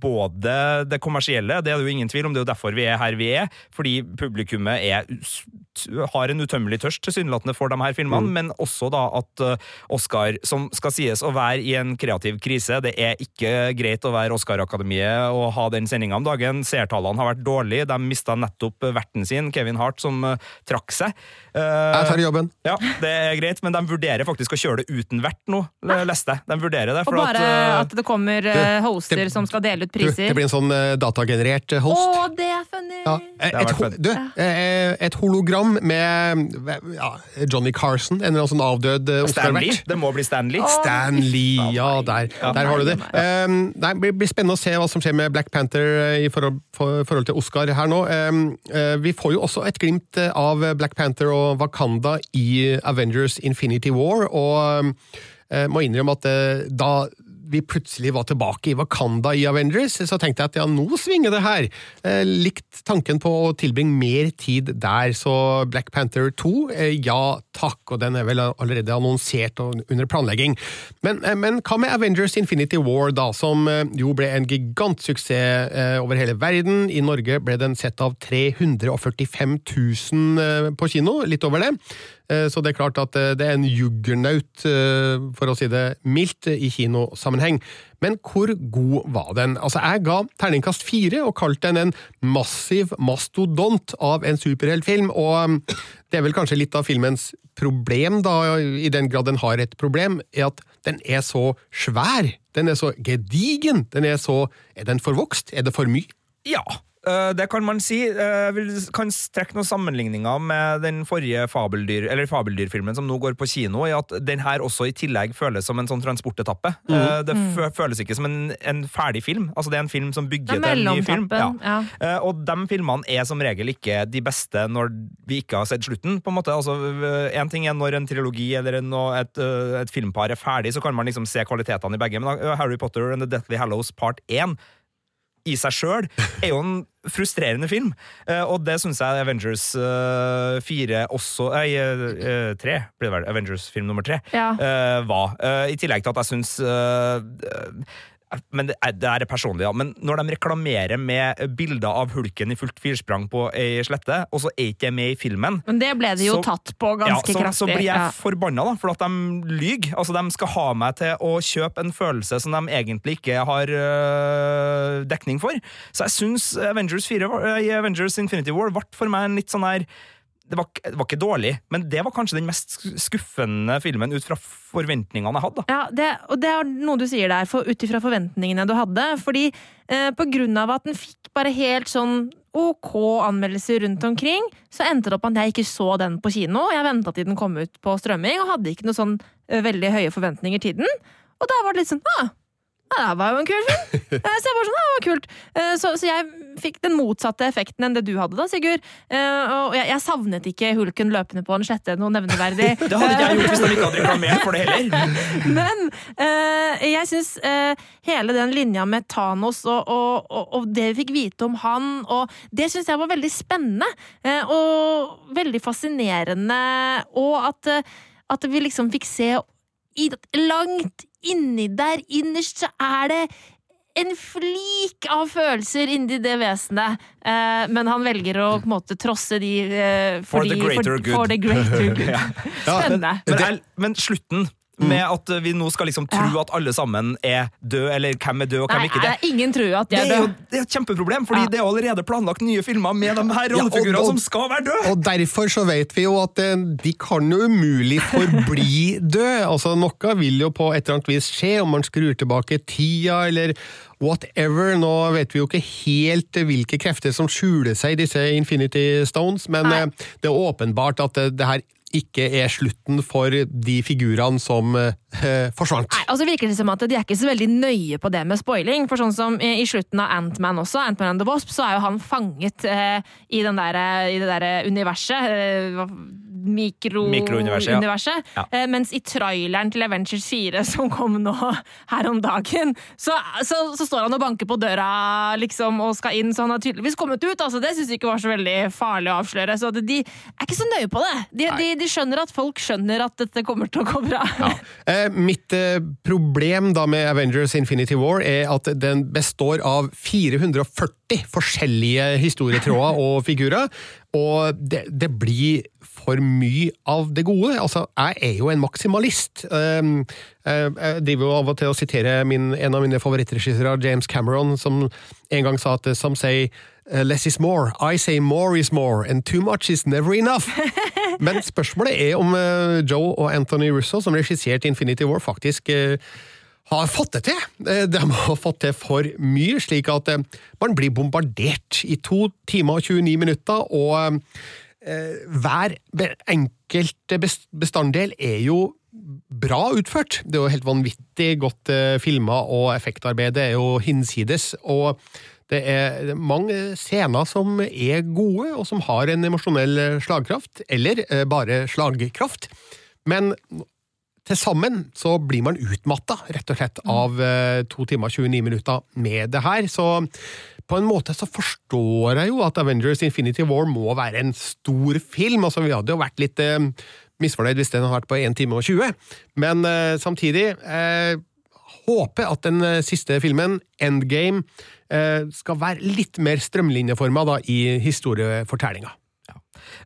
både det kommersielle, det er det jo ingen tvil om, det er jo derfor vi er her vi er, fordi publikummet er, har en utømmelig tørst tilsynelatende for de her filmene, mm. men også da at Oscar, som skal sies å være i en kreativ krise, det er ikke greit å være Oscar-akademiet og ha den sendinga om dagen. Seertallene har vært dårlige, de mista nettopp verten sin, Kevin Hart, som trakk seg. Jeg tar jobben. Ja, det er greit, men de vurderer faktisk å kjøre det uten vert nå, leste jeg. De vurderer det. og bare at, at, det kommer du, hoster det, som skal dele ut priser. Du, det blir en sånn uh, datagenerert host. Å, det er funny! Ja, et, et, du, et, hologram med ja, Johnny Carson, en eller annen sånn avdød Oscar-vert. Det må bli Stanley. Stanley, ja, der, der har du det. Um, det blir spennende å se hva som skjer med Black Panther i forhold, for, forhold til Oscar her nå. Um, uh, vi får jo også et glimt av Black Panther og Wakanda i Avengers Infinity War, og uh, må innrømme at uh, da vi plutselig var tilbake i Wakanda i Avengers, så tenkte jeg at ja, nå svinger det her. Eh, likt tanken på å tilbringe mer tid der, så Black Panther 2, eh, ja takk, og den er vel allerede annonsert og under planlegging. Men, eh, men hva med Avengers Infinity War, da, som eh, jo ble en gigantsuksess eh, over hele verden? I Norge ble den sett av 345 000 eh, på kino, litt over det. Eh, så det er klart at eh, det er en juggernaut, eh, for å si det mildt, i kinosammenheng. Men hvor god var den? Altså, Jeg ga terningkast fire og kalte den en massiv mastodont av en superheltfilm, og det er vel kanskje litt av filmens problem, da, i den grad den har et problem, er at den er så svær. Den er så gedigen. Den er så Er den forvokst? Er det for mye? Ja, det kan man si. Jeg eh, kan trekke noen sammenligninger med den forrige fabeldyr, eller fabeldyrfilmen som nå går på kino, i at den her også i tillegg føles som en sånn transportetappe. Mm. Det mm. føles ikke som en, en, ferdig film. Altså Det er en film som bygger til en ny film. Ja. Ja. Eh, og de filmene er som regel ikke de beste når vi ikke har sett slutten. på en måte. Altså, En ting er når en trilogi eller en, et, et, filmpar er ferdig, så kan man liksom se kvalitetene i begge. Men Harry Potter and The Deathly Hallows part 1 i seg sjøl er jo en frustrerende film. Uh, og det syns jeg Avengers uh, 4 også Nei, uh, 3 blir det vel. Avengers-film nummer 3 ja. var. I tillegg til at jeg syns men det er, det er personlig, ja. Men når de reklamerer med bilder av hulken i fullt firsprang på ei slette, og så er ikke det med i filmen Men det ble de jo så, tatt på ganske ja, så, kraftig. Så blir jeg ja. forbanna, da, for at de lyver. Altså, de skal ha meg til å kjøpe en følelse som de egentlig ikke har øh, dekning for. Så jeg syns Avengers, 4, Avengers Infinity War ble for meg en litt sånn her det var, det var, ikke dårlig, men det var kanskje den mest skuffende filmen ut fra forventningene jeg hadde. Ja, det, og det er noe du sier der, for, ut ifra forventningene du hadde. Fordi eh, på grunn av at den fikk bare helt sånn ok anmeldelser rundt omkring, så endte det opp at jeg ikke så den på kino. Jeg venta til den kom ut på strømming, og hadde ikke noe sånn uh, veldig høye forventninger til den. Og da var det litt sånn ah, ja, det var jo en kul film! Eh, så jeg bare sånn, det var kult. Eh, så, så, jeg fikk den motsatte effekten enn det du hadde, da, Sigurd. Eh, og jeg, jeg savnet ikke hulken løpende på en slette noe nevneverdig. det hadde ikke jeg gjort hvis de ikke hadde reklamert for det heller. Men jeg syns hele den linja med Thanos og, og, og, og, det vi fikk vite om han, og det syns jeg var veldig spennende. Og veldig fascinerende. Og at, at vi liksom fikk se langt inni der, innerst, så er det en flik av følelser inni det vesenet, eh, men han velger å på en måte trosse de eh, for, for, the greater for, good. For the greater good. ja. Spennende. Men, men, men, slutten. Med at vi nå skal liksom tro ja. at alle sammen er døde, eller hvem er død og hvem Nei, ikke det. Er ingen tror at de er døde. Det er jo det er et kjempeproblem, fordi ja. det er allerede planlagt nye filmer med de her rollefigurene ja, som skal være døde! Og derfor så vet vi jo at eh, de kan jo umulig forbli døde. Altså, noe vil jo på et eller annet vis skje, om man skrur tilbake tida, eller whatever. Nå vet vi jo ikke helt hvilke krefter som skjuler seg i disse Infinity Stones, men Nei. Eh, det er åpenbart at det, det her ikke er slutten for de figurene som eh, forsvant. Nei, altså virker det som at De er ikke så veldig nøye på det med spoiling. for sånn som I slutten av Ant-Man også, Ant-Man and the Wasp, så er jo han fanget eh, i, der, i, det der universet. Eh, Mikrouniverset, ja. Ja. Eh, Mens i traileren til Avengers 4, som kom nå her om dagen, så, så, så står han og banker på døra liksom, og skal inn, så han har tydeligvis kommet ut. Altså, det syns de ikke var så veldig farlig å avsløre. Så de er ikke så nøye på det. De, de, de skjønner at folk skjønner at dette kommer til å gå bra. Eh, mitt eh, problem da med Avengers Infinity War er at den består av 440 forskjellige historietråder og figurer, og det, det blir for mye av det gode. Altså, jeg er jo en maksimalist. Um, eh, Jeg driver jo av og til å sitere min, en av mine favorittregissører, James Cameron, som en gang sa at some say uh, less is more. I say more is more, and too much is never enough. Men spørsmålet er om eh, Joe og Anthony Russo, som regisserte Infinity War, faktisk eh, har fått det til. Eh, De har fått til for mye, slik at eh, man blir bombardert i to timer og 29 minutter, og eh, hver enkelt bestanddel er jo bra utført. Det er jo helt vanvittig godt filma, og effektarbeidet er jo hinsides. og det er mange scener som er gode, og som har en emosjonell slagkraft, eller bare slagkraft. Men til sammen så blir man utmatta, rett og slett, av eh, to timer og 29 minutter med det her. Så på en måte så forstår jeg jo at Avengers Infinity War må være en stor film. Altså, vi hadde jo vært litt eh, misfornøyd hvis den hadde vært på 1 time og 20, men eh, samtidig eh, håper at den eh, siste filmen, Endgame, eh, skal være litt mer strømlinjeforma i historiefortellinga.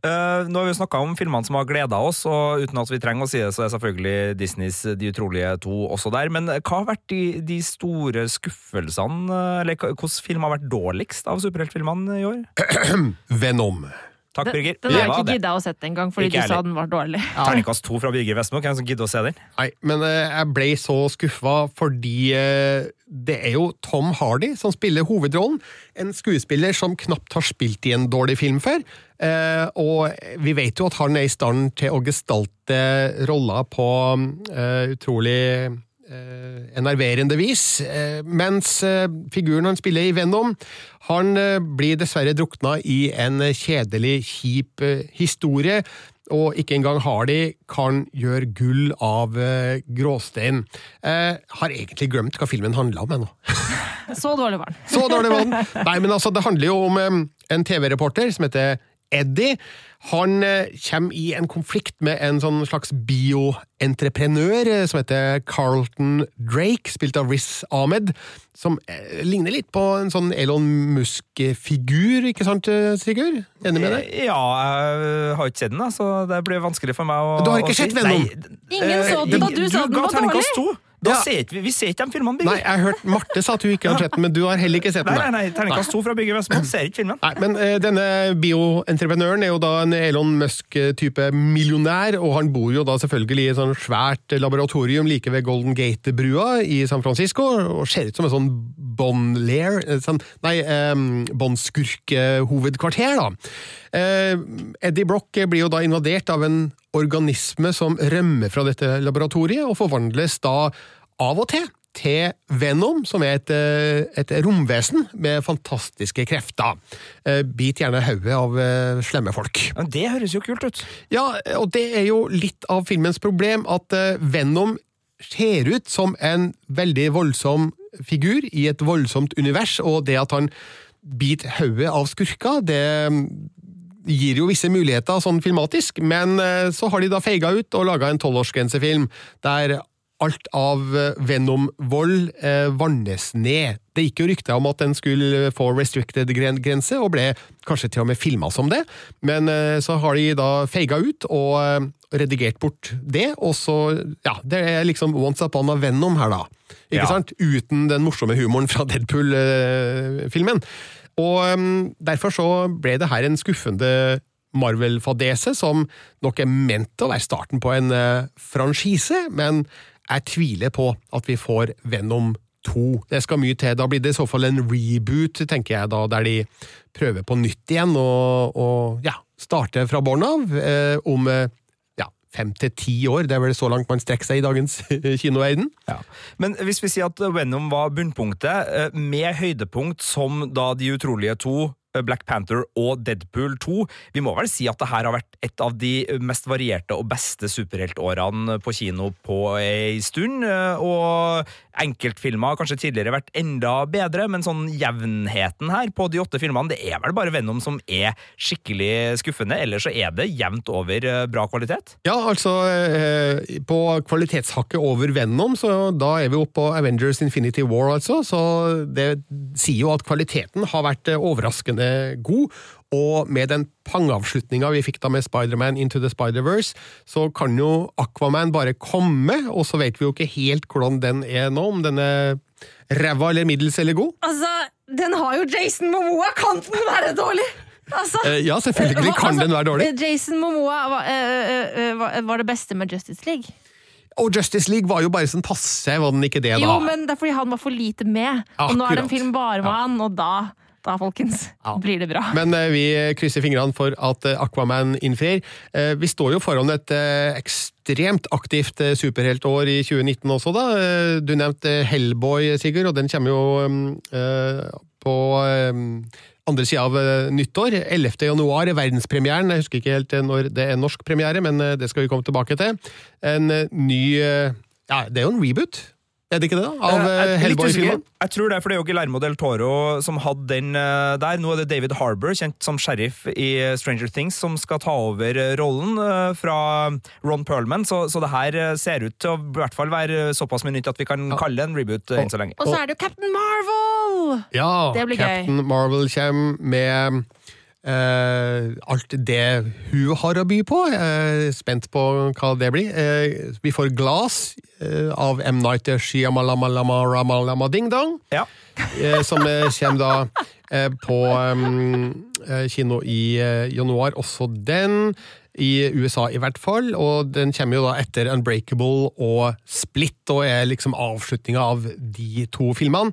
Eh, nå har vi snakka om filmene som har gleda oss, og uten at vi trenger å si det, så er selvfølgelig Disneys De utrolige to også der. Men hva har vært de, de store skuffelsene, eh, eller hvilken film har vært dårligst av superheltfilmene i år? Venom. Takk, Birger. Den har jeg ikke gidda å sette engang, fordi Ikke du sa den var dårlig. Terningkast to fra Birger Vestmo. Hvem som gidder å se den? Nei, men eh, jeg ble så skuffa fordi det er jo Tom Hardy som spiller hovedrollen. En skuespiller som knapt har spilt i en dårlig film før. Eh, og vi vet jo at han er i stand til å gestalte roller på eh, utrolig eh, enerverende vis. Eh, mens eh, figuren han spiller i Venom, han eh, blir dessverre drukna i en kjedelig, kjip historie. Og ikke engang har de, kan gjøre gull av eh, gråstein. Eh, har egentlig glemt hva filmen handla om ennå. Så dårlig var den. Så dårlig var den! Nei, men altså, det handler jo om eh, en TV-reporter som heter Eddie. Han eh, kommer i en konflikt med en sånn slags bioentreprenør eh, som heter Carlton Drake, spilt av Riz Ahmed. Som eh, ligner litt på en sånn Elon Musk-figur, ikke sant, Sigurd? Enig med deg? Ja, jeg har ikke sett den, så det blir vanskelig for meg å Du har ikke sett Venom? Ingen så den da du sa den var dårlig. Da Ja. ser vi, vi ser ikke de filmene, Nei, jeg har hørt Marte sa at hun ikke har sett den, men du har heller ikke sett den. Nei, nei, nei, terningkast to fra Birger Vestmo. Ser ikke filmen. Nei, men uh, denne bioentreprenøren er jo da en Elon Musk-type millionær, og han bor jo da selvfølgelig i et sånn svært laboratorium like ved Golden Gate-brua i San Francisco, og ser ut som en sånn Bond Lair, eh, sånn, nei, um, Bond-skurk-hovedkvarter, da. Uh, Eddie Brock blir jo da invadert av en organisme som rømmer fra dette laboratoriet, og forvandles da av og til til Venom, som er et, eh, et romvesen med fantastiske krefter. Eh, Bit gjerne hodet av eh, slemme folk. Men det høres jo kult ut. Ja, og det er jo litt av filmens problem, at Venom ser ut som en veldig voldsom figur i et voldsomt univers, og det at han biter hodet av skurker, det gir jo visse muligheter sånn filmatisk, men eh, så har de da feiga ut og laga en tolvårsgrensefilm der alt av eh, Venom-vold eh, vannes ned. Det gikk jo rykter om at den skulle få restricted-grense, og ble kanskje til og med filma som det, men eh, så har de da feiga ut og eh, redigert bort det, og så Ja, det er liksom once upon a Venom her, da. Ikke Ja. sant? Uten den morsomme humoren fra Deadpool-filmen. Og derfor så ble det her en skuffende Marvel-fadese, som nok er ment til å være starten på en eh, franchise, men jeg tviler på at vi får Venom 2. Det skal mye til. Da blir det i så fall en reboot, tenker jeg, da, der de prøver på nytt igjen og, og ja, starter fra bånn av eh, om eh, fem til ti år. Det er vel så langt man strekker seg i dagens kinoverden. Ja. Men hvis vi sier at Venom var bunnpunktet, eh, med høydepunkt som da De utrolige to Black Panther og Deadpool 2. Vi må vel si at det her har vært et av de mest varierte og beste superheltårene på kino på ei stund. Og enkeltfilmer har kanskje tidligere vært enda bedre, men sånn jevnheten her på de åtte filmene, det er vel bare Venom som er skikkelig skuffende. Ellers så er det jevnt over eh, bra kvalitet. Ja, altså eh, På kvalitetshakket over Venom, så da er vi oppe på Avengers Infinity War, altså. Så det sier jo at kvaliteten har vært eh, overraskende god. Og med den pangavslutninga vi fikk da med Spiderman Into the Spider-Verse, så kan jo Aquaman bare komme, og så vet vi jo ikke helt hvordan den er nå, om den er ræva eller middels eller god. Altså, den har jo Jason Momoa! Kan den være dårlig? Altså, Eh, ja, selvfølgelig kan altså, den være dårlig. Jason Momoa var, eh, eh, var- det beste med Justice League. Og Justice League var jo bare sånn passe, var den ikke det, da? Jo, men det er fordi han var for lite med. Og nå er det en film bare med Ja. han, og da, da folkens, Ja. blir det bra. Men eh, vi krysser fingrene for at eh, Aquaman innfrir. Eh, vi står jo foran et eh, ekstremt aktivt eh, superheltår i 2019 også, da. Eh, du nevnte Hellboy, Sigurd, og den kommer jo mm, på andre sida av nyttår. 11. januar er verdenspremieren. Jeg husker ikke helt når det er norsk premiere, men det skal vi komme tilbake til. En ny Ja, det er jo en reboot, er det ikke det? da? Av Eh, eh, jeg er Hellboy-filmen? Jeg tror det er for det er jo Guillermo del Toro som hadde den eh, der. Nå er det David Harbour, kjent som sheriff i Stranger Things, som skal ta over eh, rollen eh, fra Ron Perlman. Så, så det her eh, ser ut til å i hvert fall være såpass mye nytt at vi kan kalle det en reboot eh, enn så lenge. Og så er det jo Captain Marvel! Ja, Det blir gøy. Captain Marvel kommer med eh, alt det hun har å by på. Er spent på hva det blir. Uh, vi får Glass av M. Night Shyamalan Ding Dong, Ja. som kommer da på eh, kino i januar. Også den. I USA i hvert fall, og den kommer jo da etter Unbreakable og Split, og er liksom avslutninga av de to filmene.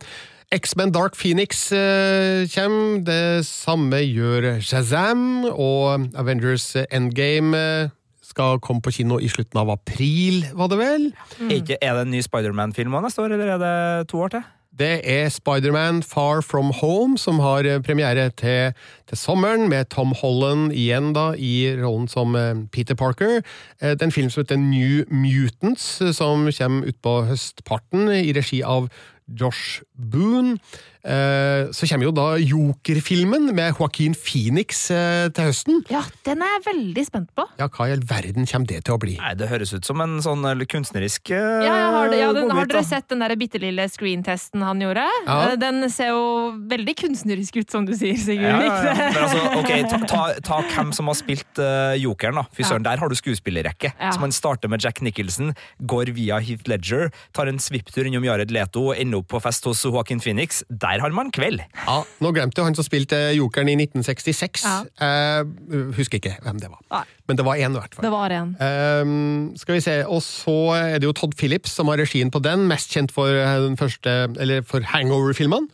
X-Men Dark Phoenix eh, kommer, det samme gjør Shazam, og Avengers Endgame eh, skal komme på kino i slutten av april, var det vel? Ikke, er det en ny Spiderman-film neste år, eller er det to år til? Det er Spiderman Far From Home som har eh, premiere til, til sommeren, med Tom Holland igjen da i rollen som eh, Peter Parker. Eh, Det er en film som heter New Mutants, eh, som kommer utpå høstparten i regi av Josh Boone. Eh, Så kommer jo da Joker-filmen med Joaquin Phoenix eh, til høsten. Ja, den er jeg veldig spent på. Ja, hva i all verden kommer det til å bli? Nei, Det høres ut som en sånn kunstnerisk eh, Ja, jeg har, det, ja, den, godbit, har dere sett den der bitte lille screentesten han gjorde? Ja. Den ser jo veldig kunstnerisk ut, som du sier, Sigurd. Ja, ja, ja. Men altså, ok, ta, ta, ta hvem som har spilt uh, Jokeren, da. Fy søren, der har du skuespillerrekke. Ja. Så man starter med Jack Nicholson, går via Heath Ledger, tar en svipptur innom Jared Leto og ender opp på fest hos Joaquin Phoenix. Der har man kveld. Ja, Nå glemte jeg han som spilte Jokeren i 1966. Ja. Eh, husker ikke hvem det var. Nei. Men det var én, i hvert fall. Det var en. Eh, skal vi se, Og så er det jo Todd Phillips som har regien på den, mest kjent for, eh, den første, eller for Hangover-filmene.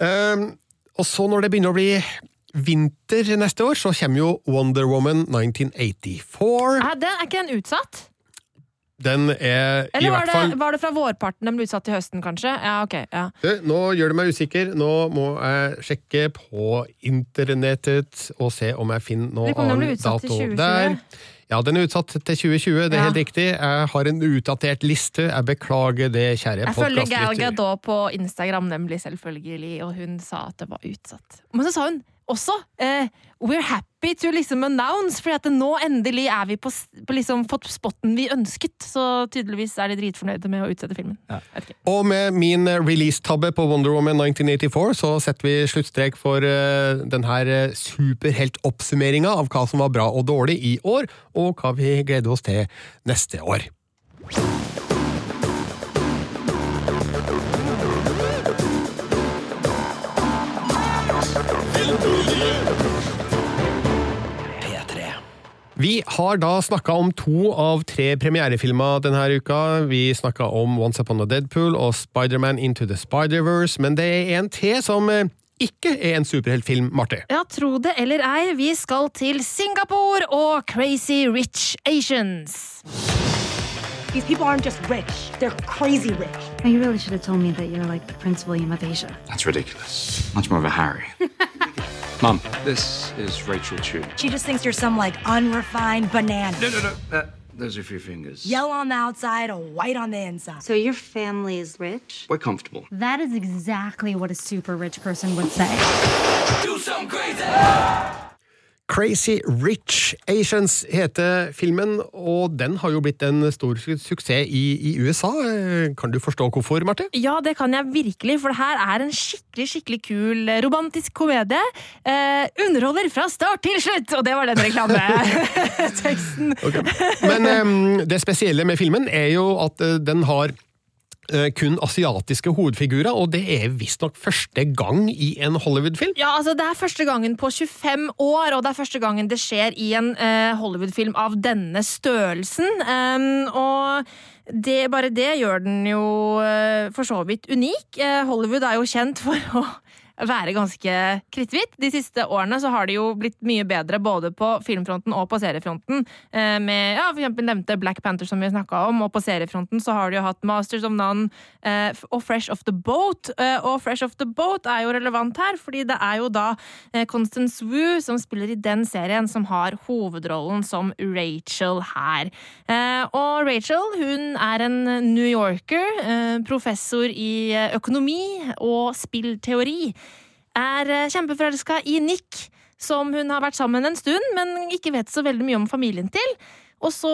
Eh, og så, når det begynner å bli vinter neste år, så kommer jo Wonder Woman 1984. Er, det, er ikke den utsatt? Den er Eller var hvert det, Eller var det fra vårparten den ble utsatt til høsten, kanskje? Ja, ok. Ja. Du, Nå gjør det meg usikker. Nå må jeg sjekke på internettet og se om jeg finner noe annet annen dato 2020. der. Ja, den er utsatt til 2020, det er Ja. helt riktig. Jeg har en utdatert liste. Jeg beklager det, kjære Jeg følger Gal. Gadot på Instagram, nemlig selvfølgelig, og hun sa at det var utsatt. Men så sa hun også eh, We're happy to liksom announce, for at nå endelig er vi på, på liksom fått spotten vi ønsket. Så tydeligvis er de dritfornøyde med å utsette filmen. Ja. Og med min eh, release-tabbe på Wonder Woman 1984 så setter vi sluttstrek for uh, denne superheltoppsummeringa av hva som var bra og dårlig i år, og hva vi gleder oss til neste år. Vi har da snakka om to av tre premierefilmer denne uka. Vi snakka om Once Upon a Deadpool og Spiderman Into the Spider-Verse, men det er en til som eh, ikke er en superheltfilm, Marte. Ja, tro det eller ei, vi skal til Singapore og Crazy Rich Asians. These people aren't just rich, they're crazy rich. You really should have told me that you're like the Prince William of Asia. That's ridiculous. Much more of a Harry. Mom, this is Rachel Chu. She just thinks you're some like unrefined banana. No, no, no. Uh, those are for your fingers. Yellow on the outside, white on the inside. So your family is rich? We're comfortable. That is exactly what a super rich person would say. Do something crazy Rich Asians heter filmen, og den har jo blitt en stor suksess i, i USA. Eh, Kan du forstå hvorfor, Marte? Ja, det kan jeg virkelig, for det her er en skikkelig skikkelig kul eh, romantisk komedie. Eh, underholder fra start til slutt! Og det var den reklameteksten. Men eh, det spesielle med filmen er jo at eh, den har kun asiatiske hovedfigurer, og det er visstnok første gang i en Hollywood-film. Ja, altså Det er første gangen på 25 år, og det er første gangen det skjer i en uh, Hollywood-film av denne størrelsen. Um, og det, bare det gjør den jo uh, for så vidt unik. Uh, Hollywood er jo kjent for å være ganske kritthvitt. De siste årene så har det jo blitt mye bedre både på filmfronten og på seriefronten. Eh, med ja, for eksempel nevnte Black Panther, som vi snakka om, og på seriefronten så har de jo hatt Masters of None eh, og Fresh Off The Boat. Eh, og Fresh Off The Boat er jo relevant her, fordi det er jo da Constance Wu som spiller i den serien, som har hovedrollen som Rachel her. Og Rachel hun er en New Yorker, professor i økonomi og spillteori. Er eh, kjempeforelska i Nick, som hun har vært sammen en stund, men ikke vet så veldig mye om familien til. Og så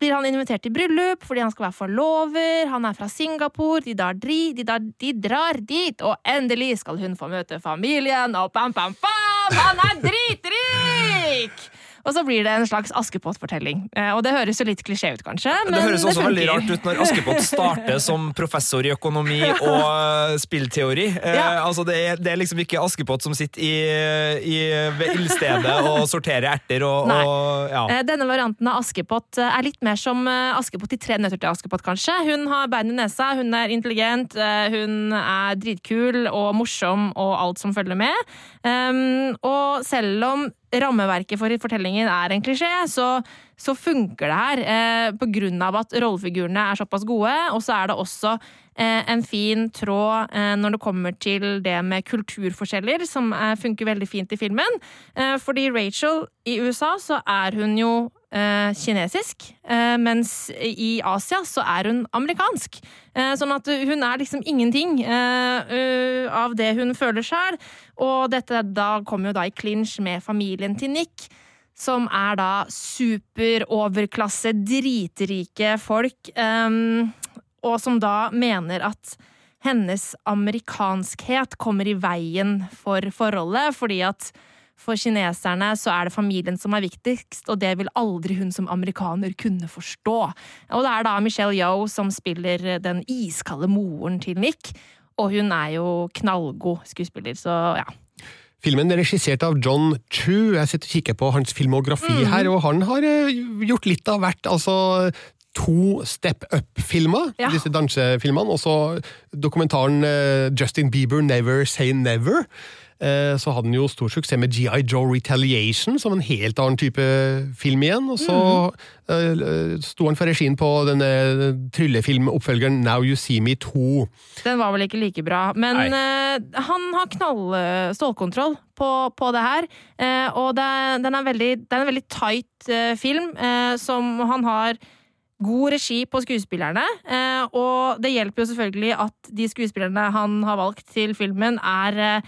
blir han invitert i bryllup fordi han skal være forlover. Han er fra Singapore, de, drar, dri, de, drar, de drar dit, og endelig skal hun få møte familien, og pam, pam, pam! Han er dritrik! Og så blir det en slags Askepott-fortelling. Eh, Og det høres jo litt klisjé ut, kanskje, men Det høres også veldig rart ut når Askepott starter som professor i økonomi og eh, spillteori. Eh, Ja. altså det, er, det er liksom ikke Askepott som sitter i, i, ved ildstedet og sorterer erter og, og ja. Denne varianten av Askepott er litt mer som Askepott i Tre nøtter til Askepott, kanskje. Hun har bein i nesa, hun er intelligent, hun er dritkul og morsom og alt som følger med. Um, og selv om rammeverket for fortellingen er en klisjé, så, så funker det her eh, på grunn av at rollefigurene er såpass gode, og så er det også eh, en fin tråd eh, når det kommer til det med kulturforskjeller, som eh, funker veldig fint i filmen. Eh, fordi Rachel i USA så er hun jo kinesisk, eh, mens i Asia så er hun amerikansk. Eh, sånn at hun er liksom ingenting eh, eh, av det hun føler sjøl. Og dette da kommer jo da i clinch med familien til Nick. Som er da superoverklasse, dritrike folk. og som da mener at hennes amerikanskhet kommer i veien for forholdet, fordi at for kineserne så er det familien som er viktigst, og det vil aldri hun som amerikaner kunne forstå. Og det er da Michelle Yeoh som spiller den iskalde moren til Nick, og hun er jo knallgod skuespiller, så ja. Filmen er regissert av John Chu. Jeg sitter og kikker på hans filmografi her, og han har eh, gjort litt av hvert. Altså to Step Up-filmer, Ja. disse dansefilmene, og så dokumentaren eh, Justin Bieber Never Say Never. Eh, Så hadde han jo stor suksess med GI Joe Retaliation, som en helt annen type film igjen. Og så eh, sto han for regien på denne tryllefilmoppfølgeren Now You See Me 2. Den var vel ikke like bra, men uh, han har knall stålkontroll på, på det her. Uh, og det, den, er veldig, det er en veldig tight film, som han har god regi på skuespillerne. Og det hjelper jo selvfølgelig at de skuespillerne han har valgt til filmen, er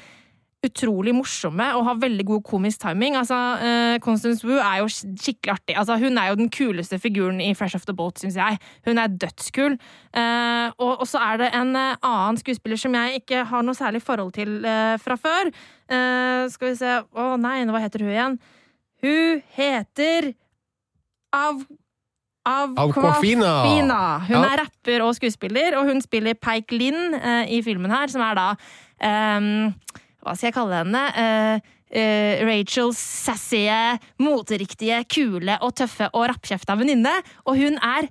utrolig morsomme og har veldig god komisk timing. Altså, uh, Constance Wu er jo skikkelig artig. Altså, hun er jo den kuleste figuren i Fresh Off The Boat, syns jeg. Hun er dødskul. Uh, og, og så er det en eh, annen skuespiller som jeg ikke har noe særlig forhold til fra før. Skal vi se Å nei, hva heter hun igjen? Hun heter Av av. Awkwafina. Hun Ja. er rapper og skuespiller, og hun spiller Peik Linn eh, i filmen her, som er da ehm, Hva skal jeg kalle henne? Eh, eh, Rachels sassy, moteriktige, kule og tøffe og rappkjefta venninne. Og hun er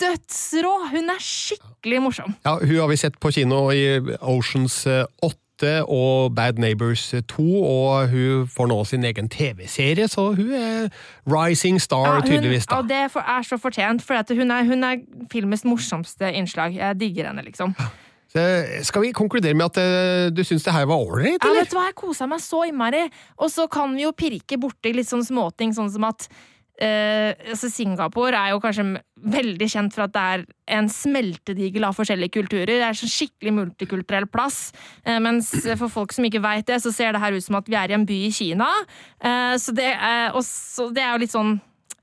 dødsrå! Hun er skikkelig morsom. Ja, Hun har vi sett på kino i Oceans 8 og Bad Neighbors 2, og hun får nå sin egen TV-serie, så hun er rising star, Ja, hun, tydeligvis. da. og det er så fortjent, for at hun, er, hun er filmens morsomste innslag. Jeg digger henne, liksom. Så, skal vi konkludere med at eh, du syns det her var ålreit, Ja, vet du hva, jeg kosa meg så innmari. Og så kan vi jo pirke borti litt sånn småting, sånn som at Uh, altså Singapore er jo kanskje veldig kjent for at det er en smeltedigel av forskjellige kulturer. Det er en skikkelig multikulturell plass. Uh, mens for folk som ikke veit det, så ser det her ut som at vi er i en by i Kina. Uh, så det, eh, så det er jo litt sånn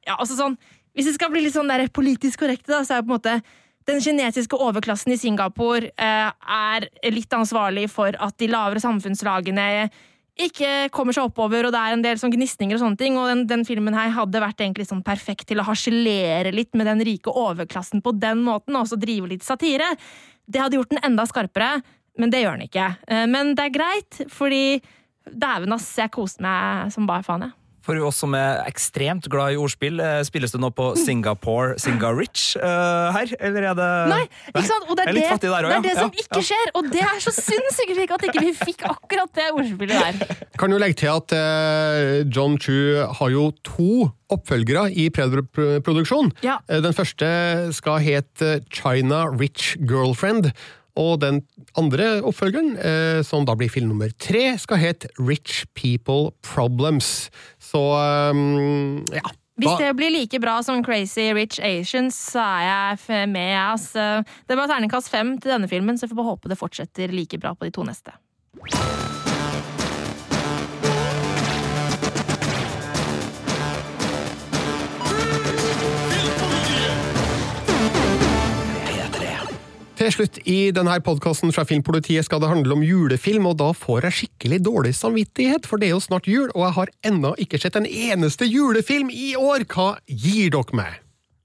Ja, altså sånn Hvis det skal bli litt sånn der politisk korrekte, da, så er det på en måte den kinesiske overklassen i Singapore eh, er litt ansvarlig for at de lavere samfunnslagene ikke kommer seg oppover, og det er en del sånn gnisninger og sånne ting. Og den, den filmen her hadde vært egentlig sånn perfekt til å harselere litt med den rike overklassen på den måten, og også drive litt satire. Det hadde gjort den enda skarpere, men det gjør den ikke. Eh, Men det er greit, fordi dæven ass, jeg koste meg som bare faen, jeg. For oss som er ekstremt glad i ordspill, eh, spilles det nå på Singapore Singa Rich eh, her, eller er det Nei, ikke sant? Og det er er det, også, det, er det ja. som Ja, ikke skjer, og det er så sinnssykt Sigurd, at ikke vi fikk akkurat det ordspillet der. Kan jo legge til at uh, John Chu har jo to oppfølgere i Predator-produksjon. Ja. Den første skal hete China Rich Girlfriend. Og den andre oppfølgeren, eh, som da blir film nummer tre, skal hete Rich People Problems. Så um, ja. Hvis det blir like bra som Crazy Rich Asians, så er jeg med. Altså. Det var terningkast fem til denne filmen, så jeg får bare håpe det fortsetter like bra på de to neste. Til slutt i denne podkasten fra Filmpolitiet skal det handle om julefilm, og da får jeg skikkelig dårlig samvittighet, for det er jo snart jul, og jeg har ennå ikke sett en eneste julefilm i år! Hva gir dere meg?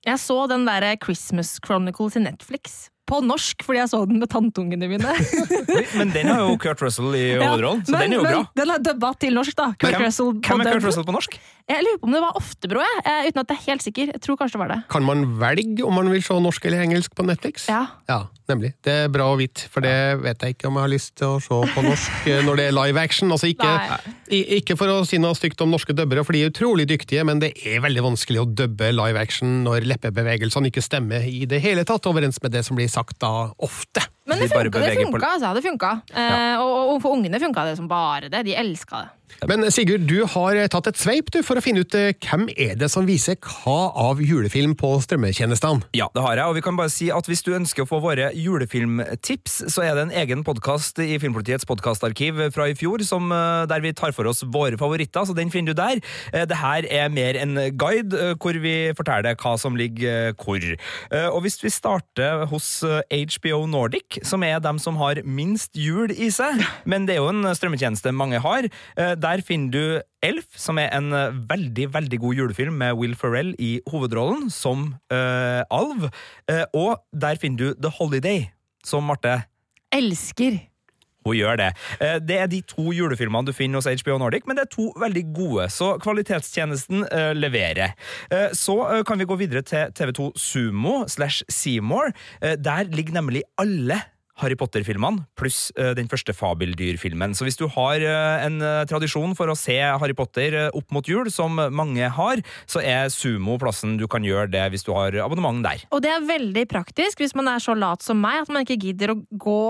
Jeg så den derre Christmas Chronicles i Netflix. På norsk, fordi jeg så den med tanteungene mine. Men den har jo Kurt Russell i hovedrollen, så men, den er jo bra. Den er dubba til norsk, da. Kurt Hvem, Russell på hvem er Kurt. Russell på norsk? Jeg lurer på om det var Oftebro, jeg. eh, uten at jeg er helt sikker. Jeg tror kanskje det var det. Kan man velge om man vil se norsk eller engelsk på Netflix? Ja. Ja, nemlig. Det er bra å vite, for det vet jeg ikke om jeg har lyst til å se på norsk eh, når det er live action. Altså ikke, ikke for å si noe stygt om norske dubbere, for de er utrolig dyktige, men det er veldig vanskelig å dubbe live action når leppebevegelsene ikke stemmer i det hele tatt overens med det som blir sagt da ofte. Men det funka, det funka, altså. Det funka. Ja. og, og for ungene funka det som bare det. De elska det. Men Sigurd, du har tatt et sveip du, for å finne ut eh, hvem er det som viser hva av julefilm på strømmetjenestene. Ja, det har jeg, og vi kan bare si at hvis du ønsker å få våre julefilmtips, så er det en egen podkast i Filmpolitiets podkastarkiv fra i fjor, som, eh, der vi tar for oss våre favoritter, så den finner du der. Eh, Det her er mer en guide, eh, hvor vi forteller hva som ligger eh, hvor. Eh, Og hvis vi starter hos eh, HBO Nordic, som er dem som har minst jul i seg, men det er jo en strømmetjeneste mange har, eh, der finner du Elf, som er en eh, veldig, veldig god julefilm med Will Ferrell i hovedrollen som eh, alv. Og der finner du The Holiday, som Marte Elsker. Hun gjør det. Eh, Det er de to julefilmene du finner hos HBO Nordic, men det er to veldig gode, så kvalitetstjenesten eh, leverer. Eh, så kan vi gå videre til TV2 Sumo slash Seymour. Der ligger nemlig alle Harry Potter-filmene, pluss den første Fabeldyrfilmen. Så hvis du har en tradisjon for å se Harry Potter opp mot jul, som mange har, så er Sumo plassen du kan gjøre det hvis du har abonnement der. Og det er veldig praktisk hvis man er så lat som meg at man ikke gidder å gå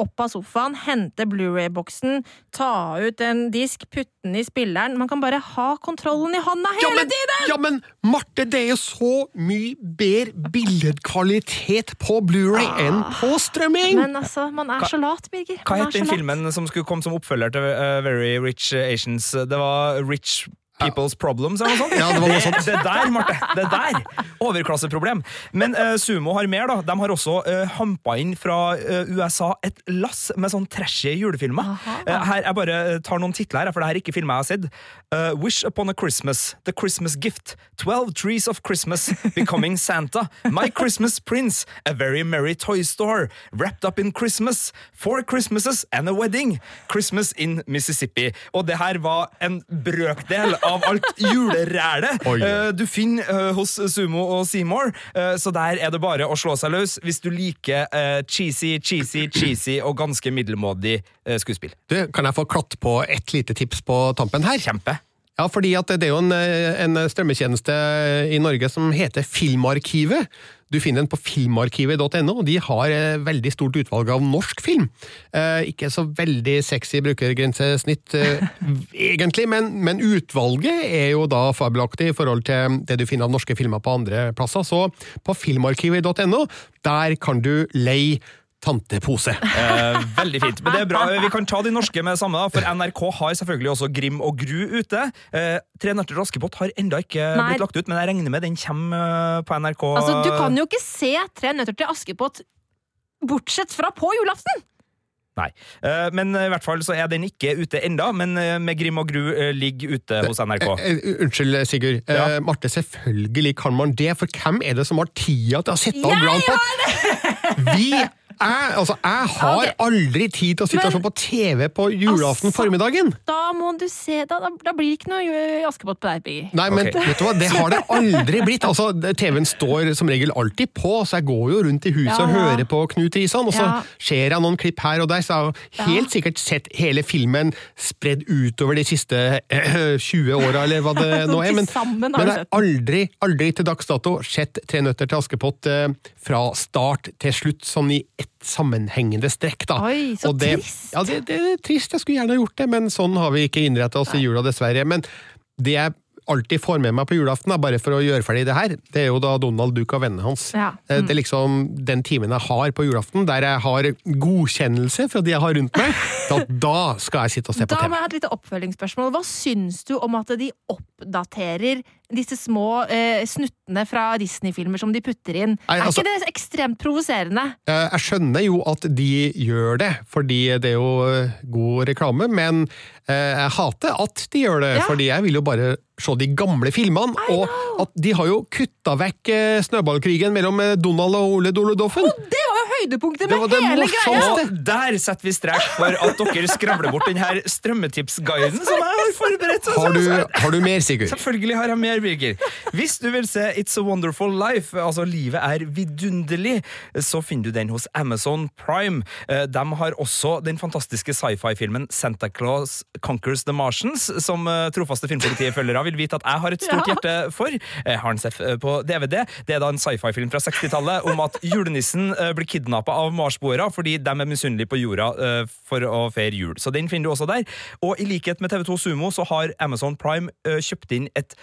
opp av sofaen, hente Blu-ray-boksen, ta ut en disk, putte den i spilleren. Man kan bare ha kontrollen i hånda Ja, hele men, tiden! ja, men Marte, det er jo så mye bedre billedkvalitet på Blu-ray enn på strømming! Men altså, man er så lat, Birger. Hva het den filmen som skulle komme som oppfølger til uh, Very Rich Asians? Det var Rich People's Problems, eller noe sånt? Ja, det var noe sånt. Det, det der, Marte! Det der! Overklasseproblem. Men uh, Sumo har mer, da. De har også uh, hampa inn fra uh, USA et lass med sånn trashy julefilmer. Eh, her, jeg bare tar noen titler, her, for det her er ikke filmer jeg har sett. Eh, Wish Upon a Christmas, The Christmas Gift, Twelve Trees of Christmas, Becoming Santa, My Christmas Prince, A Very Merry Toy Store, Wrapped Up in Christmas, Four Christmases and a Wedding, Christmas in Mississippi. Og det her var en brøkdel av alt julerælet eh, du finner uh, hos Sumo og Seymour. Eh, så der er det bare å slå seg løs hvis du liker cheesy, cheesy, cheesy og ganske middelmådig skuespill. Du, kan jeg få klatt på ett lite tips på tampen her? Kjempe. Ja, fordi at det er jo en, en strømmetjeneste i Norge som heter Filmarkivet. Du finner den på filmarkivet.no, og de har eh, veldig stort utvalg av norsk film. Eh, ikke så veldig sexy brukergrensesnitt, eh, egentlig, men, men utvalget er jo da fabelaktig i forhold til det du finner av norske filmer på andre plasser. Så på filmarkivet.no, der kan du leie tantepose. Eh, veldig fint. Men det er bra. Vi kan ta de norske med det samme, da, for NRK har selvfølgelig også Grim og Gru ute. Eh, Tre nøtter til Askepott har enda ikke Nei. blitt lagt ut, men jeg regner med den kommer eh, på NRK. Altså, du kan jo ikke se Tre nøtter til Askepott bortsett fra på julaften! Nei. Eh, Men i hvert fall så er den ikke ute enda, men eh, med Grim og Gru ligger ute hos NRK. Unnskyld, Sigurd. Ja. Eh, Marte, selvfølgelig kan man det, for hvem er det som har tida til å sette av Groundpop? Vi jeg, altså, jeg har okay. aldri tid til å sitte og se på TV på julaften Altså- formiddagen. Da må du se Da, da, da blir det ikke noe Askepott på deg, Birger. Nei, men okay. vet du hva, det har det aldri blitt. Altså, TV-en står som regel alltid på, så jeg går jo rundt i huset Ja, og ja. hører på Knut Risan, og så Ja. ser jeg noen klipp her og der, så jeg har helt sikkert sett hele filmen spredd utover de siste eh, 20 åra, eller hva det nå er. Men, men jeg har aldri, aldri til dags dato sett Tre nøtter til Askepott eh, fra start til slutt, sånn i ett sammenhengende strekk, da. Oi, så Og det, trist. Ja, det, det er trist. Jeg skulle gjerne ha gjort det, men sånn har vi ikke innretta oss i jula, dessverre. Men det jeg alltid får med meg på julaften, da, bare for å gjøre ferdig det her, det er jo da Donald Duck og vennene hans. Ja. Mm. Det er liksom den timen jeg har på julaften, der jeg har godkjennelse fra de jeg har rundt meg. Da, da skal jeg sitte og se på Da må jeg ha et lite oppfølgingsspørsmål. Hva syns du om at de oppdaterer disse små eh, snuttene fra Disney-filmer som de putter inn? Nei, altså- er ikke det ekstremt provoserende? Eh, Jeg skjønner jo at de gjør det, fordi det er jo eh, god reklame, men eh, jeg hater at de gjør det, Ja. fordi jeg vil jo bare se de gamle filmene, og at de har jo kutta vekk snøballkrigen mellom Donald og Ole Dolodoffen. Det var jo høydepunktet med det hele greia! Og der setter vi strek for at dere skravler bort den her strømmetipsguiden som jeg har forberedt. Har du, har du mer, Sigurd? Selvfølgelig har jeg mer, Birger. Hvis du vil se It's a Wonderful Life, altså Livet er vidunderlig, så finner du den hos Amazon Prime. Eh, De har også den fantastiske sci-fi-filmen Santa Claus Conquers the Martians, som eh, trofaste filmpolitifølgere vil vite at jeg har et stort Ja. hjerte for. Jeg har den sett eh, på DVD. Det er da en sci-fi-film fra 60-tallet om at julenissen eh, blir kidnappa av marsboere fordi de er misunnelige på jorda eh, for å feire jul. Så den finner du også der. Og i likhet med TV2 Sumo så har Amazon Prime eh, kjøpt inn et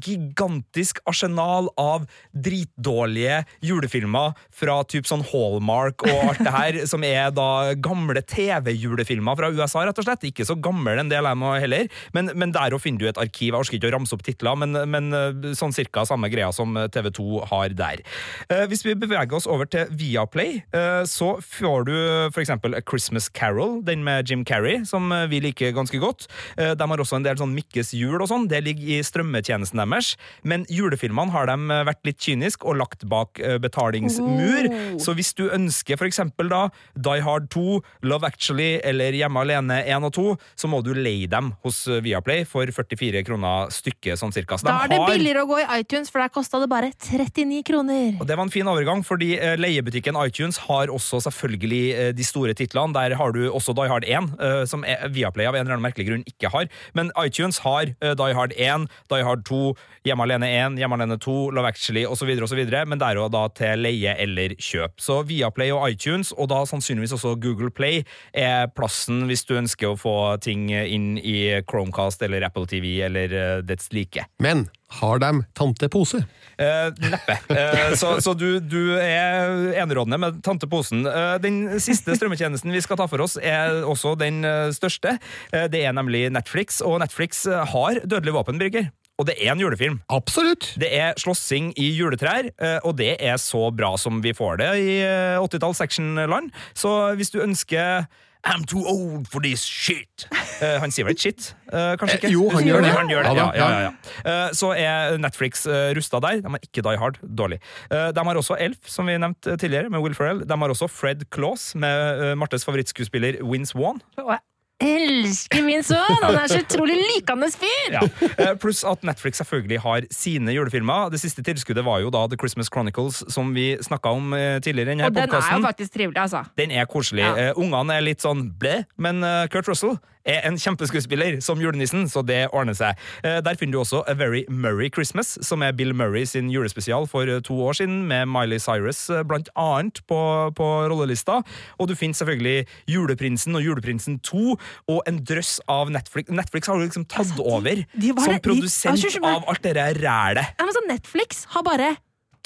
gigantisk arsenal av dritdårlige julefilmer fra typ sånn Hallmark og alt det her, som er da gamle TV-julefilmer fra USA, rett og slett. Ikke så gammel en del av dem heller, men, men der òg finner du et arkiv. Jeg orker ikke å ramse opp titler, men, men eh, sånn cirka samme greia som TV2 har der. Eh, Hvis vi beveger oss over til Viaplay, eh, så får du eksempel A Christmas Carol, den med Jim Carrey, som vi liker ganske godt. De har også en del sånn Mikkes jul og sånn, det ligger i strømmetjenesten deres. Men julefilmene har de eh, vært litt kynisk og lagt bak eh, betalingsmur. Oh. Så hvis du ønsker eksempel da Die Hard 2, Love Actually eller Hjemme alene 1 og 2, så må du leie dem hos eh, Viaplay for 44 kroner stykket, sånn cirka. Så de Da er det har- billigere å gå i iTunes, for der kosta det bare 39 kroner. og Det var en fin overgang, fordi leiebutikken iTunes har også selvfølgelig de store titlene. Der har du også Die Hard 1, eh, som Viaplay av en eller annen merkelig grunn ikke har. Men iTunes har Die Hard 1, Die Hard 2, Hjemme alene 1, Hjemme alene 2, Love Actually osv., men det er jo da til leie eller kjøp. Så Viaplay og iTunes, og da sannsynligvis også Google Play, er plassen hvis du ønsker å få ting inn i Chromecast eller Apple TV eller eh, dets like. Men har de tantepose? Eh, neppe. Eh, så så du, du er enerådende med Tante Posen. Eh, den siste strømmetjenesten vi skal ta for oss, er også den eh, største. Eh, det er nemlig Netflix, og Netflix har Dødelig våpen, Birger. Og det er en julefilm. Absolutt! Det er slåssing i juletrær, eh, og det er så bra som vi får det i eh, 80-talls actionland. Så hvis du ønsker I'm too old for this shit. Uh, han sier vel ikke shit? Uh, kanskje ikke? Eh, jo, han gjør det. Han gjør det. Ja Ja, ja. Eh, så er Netflix uh, rusta der. De har ikke Die Hard. Dårlig. Eh, de har også Elf, som vi nevnte tidligere, med Will Ferrell. De har også Fred Claus, med eh, Martes favorittskuespiller Wins Wan. Og jeg elsker min sønn! Han er så utrolig likende fyr! Ja. Eh, Pluss at Netflix selvfølgelig har sine julefilmer. Det siste tilskuddet var jo da The Christmas Chronicles, som vi snakka om eh, tidligere. i denne Og den er jo faktisk trivelig, altså. Den er koselig. Ja. Eh, Ungene er litt sånn ble, men Kurt Russell er en kjempeskuespiller som julenissen, så det ordner seg. Eh, Der finner du også A Very Murray Christmas, som er Bill Murray sin julespesial for eh, to år siden, med Miley Cyrus eh, blant annet på, på rollelista. Og du finner selvfølgelig Juleprinsen og Juleprinsen 2, og en drøss av Netflix. Netflix har jo liksom tatt over de de som det- produsent de, av alt det rælet. Ja, men så Netflix har bare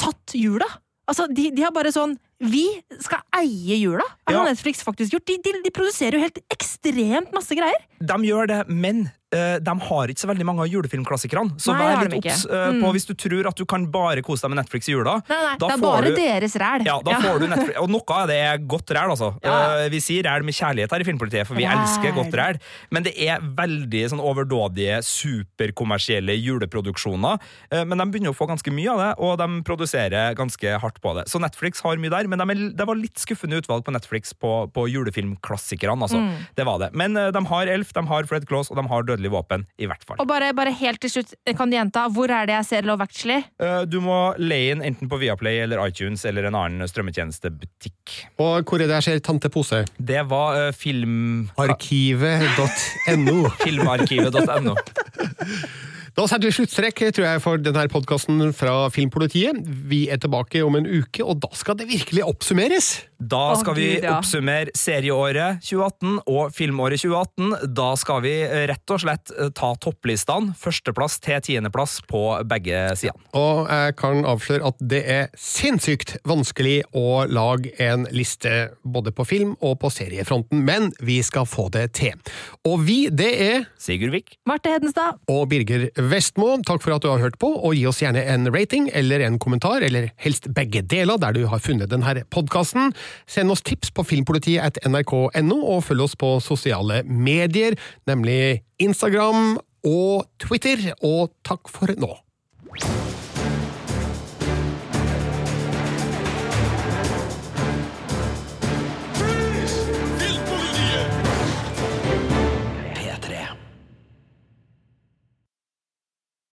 tatt jula. Altså, de, de har bare sånn Vi skal eie jula, har Ja. Netflix faktisk gjort. De, de, de produserer jo helt ekstremt masse greier. De gjør det, men de har ikke så veldig mange av julefilmklassikerne. Så Nei, vær litt obs eh, Mm. på hvis du tror at du kan bare kose deg med Netflix i jula. Nei, nei, det er bare du- deres ræl. Ja, da får du Netflix. Og noe av det er godt ræl, altså. Ja. Eh, vi sier ræl med kjærlighet her i Filmpolitiet, for vi Ræl. elsker godt ræl. Men det er veldig sånn overdådige, superkommersielle juleproduksjoner. Eh, men de begynner å få ganske mye av det, og de produserer ganske hardt på det. Så Netflix har mye der, men de det var litt skuffende utvalg på Netflix på, på julefilmklassikerne, altså. Mm. Det var det. Men eh, de har Elf, de har Fred Claus, og de har Dødelig våpen, i hvert fall. Og bare, bare helt til slutt, kan du gjenta hvor er det jeg ser Love Actually? Eh, Du må leie den enten på Viaplay eller iTunes eller en annen strømmetjenestebutikk. Og hvor er det jeg ser Tante Pose? Det var uh, film... Arkivet.no. Filmarkivet.no. Da setter vi sluttstrekk tror jeg, for denne podkasten fra Filmpolitiet. Vi er tilbake om en uke, og da skal det virkelig oppsummeres! Da skal vi Gud, ja. oppsummere serieåret 2018 og filmåret 2018. Da skal vi eh, rett og slett eh, ta topplistene. Førsteplass til tiendeplass på begge sidene. Og jeg kan avsløre at det er sinnssykt vanskelig å lage en liste både på film og på seriefronten, men vi skal få det til. Og vi, det er Sigurd Vik. Marte Hedenstad. og Birger Vestmo. Takk for at du har hørt på, og gi oss gjerne en rating eller en kommentar, eller helst begge deler, der du har funnet denne podkasten. Send oss tips på filmpolitiet og følg oss på sosiale medier, nemlig Instagram og Twitter. Og takk for nå.